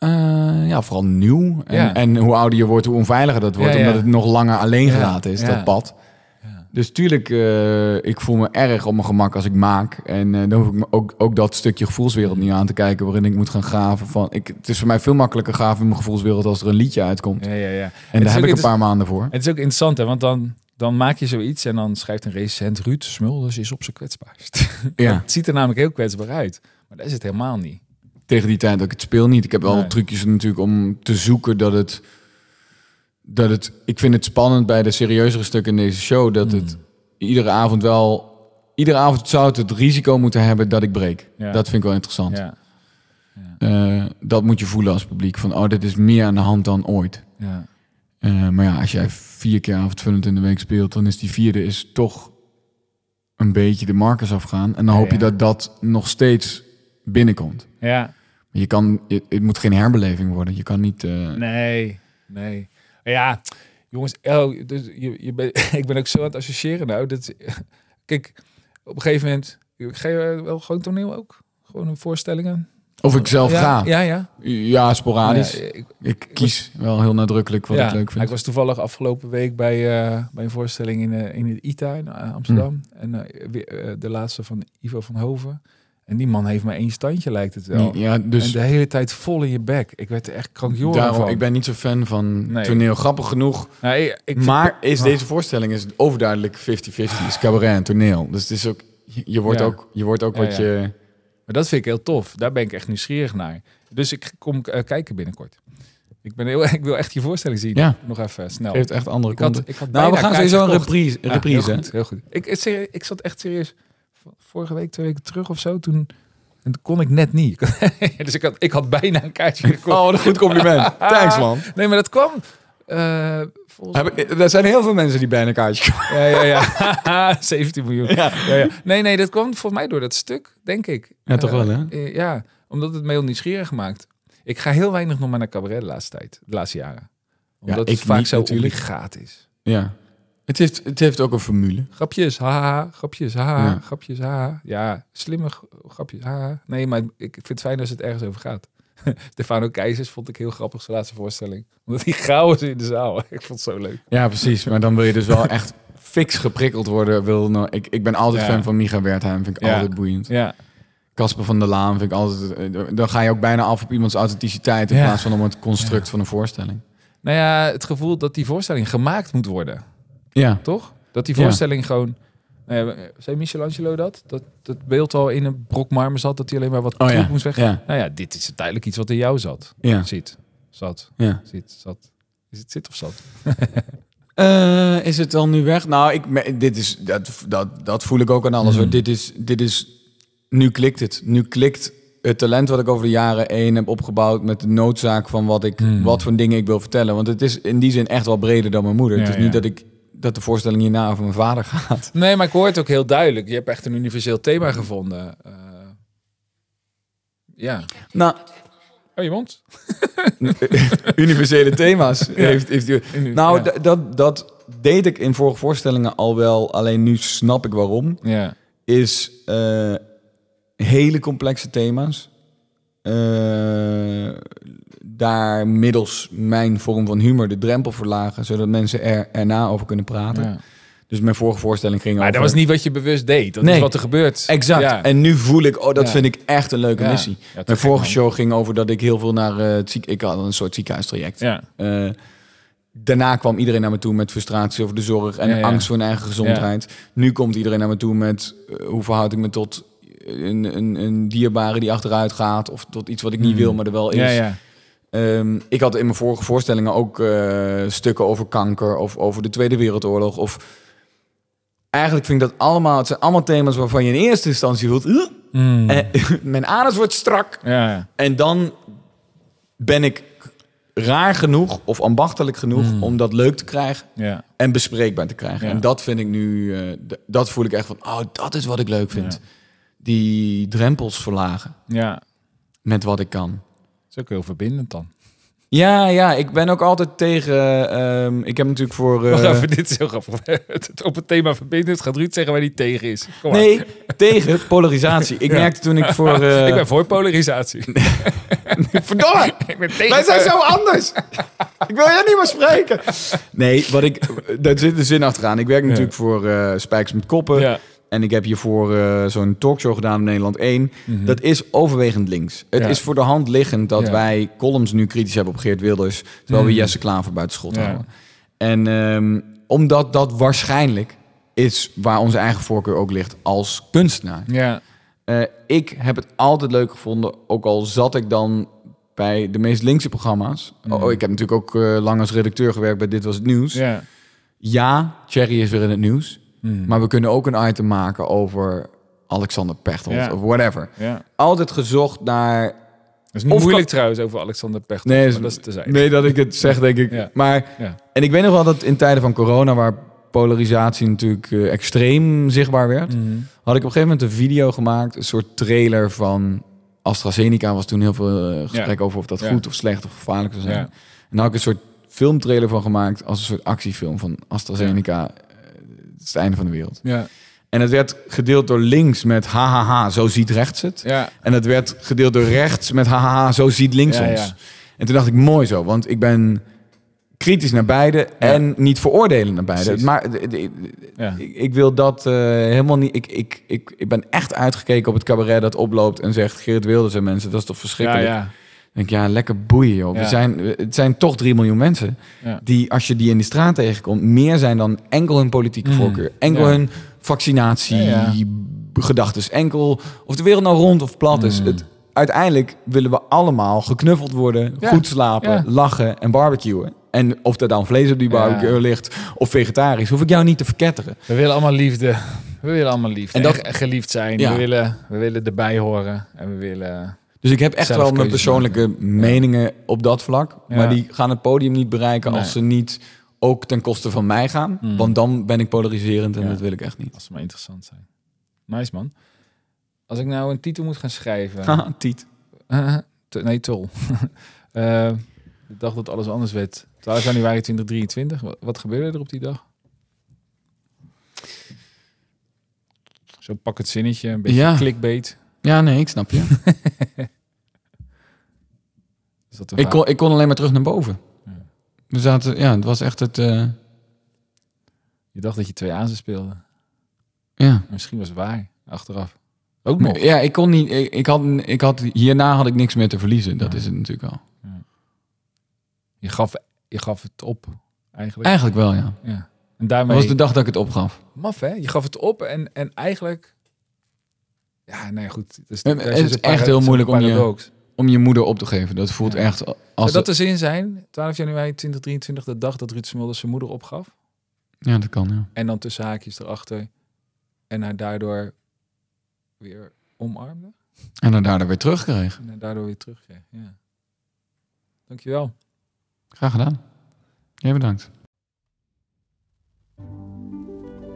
Eh, ja, vooral nieuw. En, Ja. en hoe ouder je wordt, hoe onveiliger dat wordt, Ja, ja. omdat het nog langer alleen gelaten is, dat pad. Ja. Dus tuurlijk, eh, ik voel me erg op mijn gemak als ik maak. En eh, dan hoef ik me ook, ook dat stukje gevoelswereld niet aan te kijken waarin ik moet gaan graven. Van, ik, het is voor mij veel makkelijker graven in mijn gevoelswereld als er een liedje uitkomt. Ja, ja, ja. En daar heb ik een paar maanden voor. Het is ook interessant, hè, want dan, dan maak je zoiets en dan schrijft een recensent Ruud Smulders is op zijn kwetsbaarst. Ja. het ziet er namelijk heel kwetsbaar uit, maar dat is het helemaal niet. Tegen die tijd dat ik het speel niet. Ik heb wel Nee. trucjes natuurlijk om te zoeken dat het, dat het... Ik vind het spannend bij de serieuzere stukken in deze show... dat het Hmm. iedere avond wel... Iedere avond zou het het risico moeten hebben dat ik breek. Ja. Dat vind ik wel interessant. Ja, Eh, dat moet je voelen als publiek. Van, oh, dit is meer aan de hand dan ooit. ja. Eh, maar ja, als jij vier keer avondvullend in de week speelt, dan is die vierde is toch een beetje de markers afgaan. En dan Ja, hoop je ja. dat dat nog steeds binnenkomt. ja. Je kan, het, het moet geen herbeleving worden. Je kan niet. eh, Nee, nee. Ja, jongens, oh, dus je, je ben, ik ben ook zo aan het associëren nou. Dat, kijk, op een gegeven moment, ga je wel gewoon toneel ook? Gewoon een voorstellingen? Of ik zelf ja, ga. Ja, ja. Ja, sporadisch. Ja, ik, ik kies wel heel nadrukkelijk wat ja, ik leuk vind. Ik was toevallig afgelopen week bij, eh, bij een voorstelling in, eh, in het ITA in Amsterdam. En eh, weer, eh, de laatste van Ivo van Hoven. En die man heeft maar één standje, lijkt het wel. Ja, dus en de hele tijd vol in je bek. Ik werd er echt krankjoren daarom, van. ik ben niet zo fan van Nee. toneel. Grappig genoeg. Nou, ik, ik vind- maar is Oh. deze voorstelling is overduidelijk 50-50. Het is cabaret en toneel. Dus het is ook, je, wordt Ja. ook, je wordt ook Ja, wat je... Maar dat vind ik heel tof. Daar ben ik echt nieuwsgierig naar. Dus ik kom eh, kijken binnenkort. Ik, ben heel, ik wil echt je voorstelling zien. Ja. Nog even snel. Geeft echt andere ik had, ik had Nou, we gaan sowieso een reprise. Ja, reprise heel goed, heel goed. Ik, serie- ik zat echt serieus vorige week, twee weken terug of zo. Toen, en kon ik net niet. dus ik had, ik had bijna een kaartje gekocht. Oh, een goed compliment. Thanks, man. Nee, maar dat kwam volgens Heb ik, er zijn heel veel mensen die bijna een kaartje kopen. Ja, ja, ja. 17 miljoen. Ja. Ja, Nee, nee, dat kwam volgens mij door dat stuk, denk ik. Ja, toch Eh, wel, hè? eh, ja, omdat het me heel nieuwsgierig maakt. Ik ga heel weinig nog maar naar cabaret de laatste tijd, de laatste jaren. Omdat ik het vaak niet zo natuurlijk. obligaat is. Ja. Het heeft, het heeft ook een formule. Grapjes, haha, grapjes, haha, Ja. grapjes, haha. Ja, slimme grapjes, haha. Nee, maar ik vind het fijn als het ergens over gaat. Stefano Keizers vond ik heel grappig zijn laatste voorstelling. Omdat hij gauw is in de zaal. Ik vond het zo leuk. Ja, precies. Maar dan wil je dus wel echt fix geprikkeld worden. Wil, nou, ik, ik ben altijd Ja. fan van Micha Wertheim. Vind ik Ja. altijd boeiend. Ja, Casper van der Laan vind ik altijd... eh, Dan ga je ook bijna af op iemands authenticiteit... in plaats van om het construct van een voorstelling. nou ja, het gevoel dat die voorstelling gemaakt moet worden. Ja. Toch? Dat die Ja. voorstelling gewoon... Nou ja, zei Michelangelo dat? dat? Dat beeld al in een brok marmer zat, dat hij alleen maar wat Oh ja. moest weg. Ja. Nou ja, dit is uiteindelijk iets wat in jou zat. Ja. Zit. Zat. ja. Zit. Zat. Is het zit of zat? Eh, is het dan nu weg? Nou, ik, dit is, dat, dat, dat voel ik ook aan alles. Hoor. Dit, is, dit is... Nu klikt het. Nu klikt het talent wat ik over de jaren heen heb opgebouwd... met de noodzaak van wat, ik, Hmm. wat voor dingen ik wil vertellen. Want het is in die zin echt wel breder dan mijn moeder. Ja, het is ja. niet dat, ik, dat de voorstelling hierna over mijn vader gaat. Nee, maar ik hoor het ook heel duidelijk. Je hebt echt een universeel thema gevonden. Eh, ja. Nou, Oh, je mond? universele thema's heeft, heeft Nou, ja. dat, dat deed ik in vorige voorstellingen al wel. Alleen nu snap ik waarom. Ja. is eh, hele complexe thema's. Eh, daar middels mijn vorm van humor de drempel verlagen, zodat mensen er erna over kunnen praten. ja. Dus mijn vorige voorstelling ging Maar over... dat was niet wat je bewust deed. Dat Nee. is wat er gebeurt. Exact. Ja. En nu voel ik, oh, dat Ja. vind ik echt een leuke missie. Mijn vorige man. show ging over dat ik heel veel naar eh, het ziek... Ik had een soort ziekenhuistraject. Eh, daarna kwam iedereen naar me toe met frustratie over de zorg en angst voor hun eigen gezondheid. Nu komt iedereen naar me toe met eh, hoe verhoud ik me tot een, een, een dierbare die achteruit gaat of tot iets wat ik niet Mm. wil, maar er wel is. Ehm, ik had in mijn vorige voorstellingen ook eh, stukken over kanker of over de Tweede Wereldoorlog. Of eigenlijk vind ik dat allemaal, het zijn allemaal thema's waarvan je in eerste instantie voelt. Mm. Eh, mijn anus wordt strak. ja. En dan ben ik raar genoeg of ambachtelijk genoeg Mm. om dat leuk te krijgen ja. en bespreekbaar te krijgen. Ja. En dat vind ik nu, eh, dat voel ik echt van, oh, dat is wat ik leuk vind. Die drempels verlagen ja. met wat ik kan. Is ook heel verbindend dan. Ja, ja, ik ben ook altijd tegen. ehm, ik heb natuurlijk voor. eh, Wacht even, dit is heel grappig. Het- Op het thema verbindend gaat Ruud zeggen waar hij tegen is. Kom maar. nee, tegen polarisatie. Ik Ja. merkte toen ik voor. eh, ik ben voor polarisatie. Verdomme! ik ben tegen. Wij zijn zo anders. ik wil je niet meer spreken. Nee, wat ik. Daar zit de zin achteraan. Ik werk natuurlijk voor eh Spijkers met Koppen. Ja. En ik heb hiervoor eh zo'n talkshow gedaan in Nederland 1. Dat is overwegend links. Het Mhm. Ja. is voor de hand liggend dat Ja. wij columns nu kritisch hebben op Geert Wilders. Terwijl we Mhm. Jesse Klaver buiten schot Ja. houden. En ehm, omdat dat waarschijnlijk is waar onze eigen voorkeur ook ligt als kunstenaar. Ja. Eh, ik heb het altijd leuk gevonden, ook al zat ik dan bij de meest linkse programma's. Mhm. Oh, ik heb natuurlijk ook eh, lang als redacteur gewerkt bij Dit Was Het Nieuws. Ja. Ja, Thierry is weer in het nieuws. Mhm. Maar we kunnen ook een item maken over Alexander Pechtold Ja. of whatever. ja. Altijd gezocht naar... Dat is niet Of moeilijk trouwens over Alexander Pechtold. Nee, dat is te zijn. nee, dat ik het zeg, denk ik. Ja. Maar, en ik weet nog wel dat in tijden van corona, waar polarisatie natuurlijk eh, extreem zichtbaar werd, Mhm. had ik op een gegeven moment een video gemaakt, een soort trailer van AstraZeneca. Was toen heel veel eh, gesprek over of dat goed of slecht of gevaarlijk zou zijn. En daar had ik een soort filmtrailer van gemaakt als een soort actiefilm van AstraZeneca. Eh, Het is het einde van de wereld. Ja. En het werd gedeeld door links met hahaha, zo ziet rechts het. Ja. En het werd gedeeld door rechts met hahaha, zo ziet links Ja, ons. ja. En toen dacht ik, mooi zo, want ik ben kritisch naar beide en niet veroordelen naar beide. Precies. Maar de- de- Ja. ik, ik wil dat eh, helemaal niet. Ik, ik, ik, ik ben echt uitgekeken op het cabaret dat oploopt en zegt Geert Wilders en mensen, dat is toch Ja, verschrikkelijk. Denk ik, ja, lekker boeien, joh. Ja. We zijn, het zijn toch 3 miljoen mensen Ja. die, als je die in de straat tegenkomt, meer zijn dan enkel hun politieke Mm. voorkeur, enkel hun vaccinatie, Ja, gedachtes, enkel of de wereld nou rond of plat is. Mm. Het, uiteindelijk willen we allemaal geknuffeld worden, Ja. goed slapen, Ja. lachen en barbecuen. En of er dan vlees op die barbecue Ja. ligt of vegetarisch, hoef ik jou niet te verketteren. We willen allemaal liefde. We willen allemaal liefde. En dat- geliefd zijn. We, willen, we willen erbij horen. En we willen... Dus ik heb echt wel mijn persoonlijke meningen op dat vlak. Maar die gaan het podium niet bereiken Nee. als ze niet ook ten koste van mij gaan. Mm. Want dan ben ik polariserend en dat wil ik echt niet. Als ze maar interessant zijn. Nice man. Als ik nou een titel moet gaan schrijven... Tiet. Nee, tol. Eh, de dag dat alles anders werd. 12 januari 2023. Wat, wat gebeurde er op die dag? Zo pak het zinnetje, een beetje Ja. clickbait. Ja, nee, ik snap je. Dat ik, kon, ik kon alleen maar terug naar boven. Ja. We zaten, ja, het was echt het, eh, Je dacht dat je twee aanzen speelde. ja. Misschien was het waar, achteraf. Ook nog. Ja, ik kon niet, ik, ik, had, ik had, hierna had ik niks meer te verliezen. Dat Ja. is het natuurlijk wel. Je gaf, je gaf het op, eigenlijk. Eigenlijk wel, ja. Ja. En Dat daarmee... was de dag dat ik het opgaf. Maf, hè? Je gaf het op en, en eigenlijk... Ja, nee, goed. Het is, Het- echt para- heel moeilijk om je- paradox. Om je moeder op te geven. Dat voelt Ja. echt als... Zou dat de zin zijn? 12 januari 2023, de dag dat Ruud Smulders zijn moeder opgaf. Ja, dat kan, ja. En dan tussen haakjes erachter. En haar daardoor weer omarmde. En dan daarna weer terugkreeg. En haar daardoor weer terugkreeg. Ja. Dankjewel. Graag gedaan. Jij bedankt.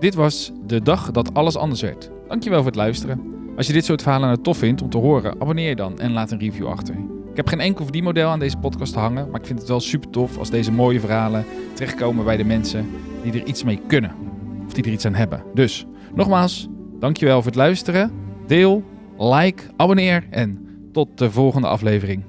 Dit was de dag dat alles anders werd. Dankjewel voor het luisteren. Als je dit soort verhalen nou tof vindt om te horen, abonneer je dan en laat een review achter. Ik heb geen enkel verdienmodel aan deze podcast hangen, maar ik vind het wel super tof als deze mooie verhalen terechtkomen bij de mensen die er iets mee kunnen. Of die er iets aan hebben. Dus, nogmaals, dankjewel voor het luisteren. Deel, like, abonneer en tot de volgende aflevering.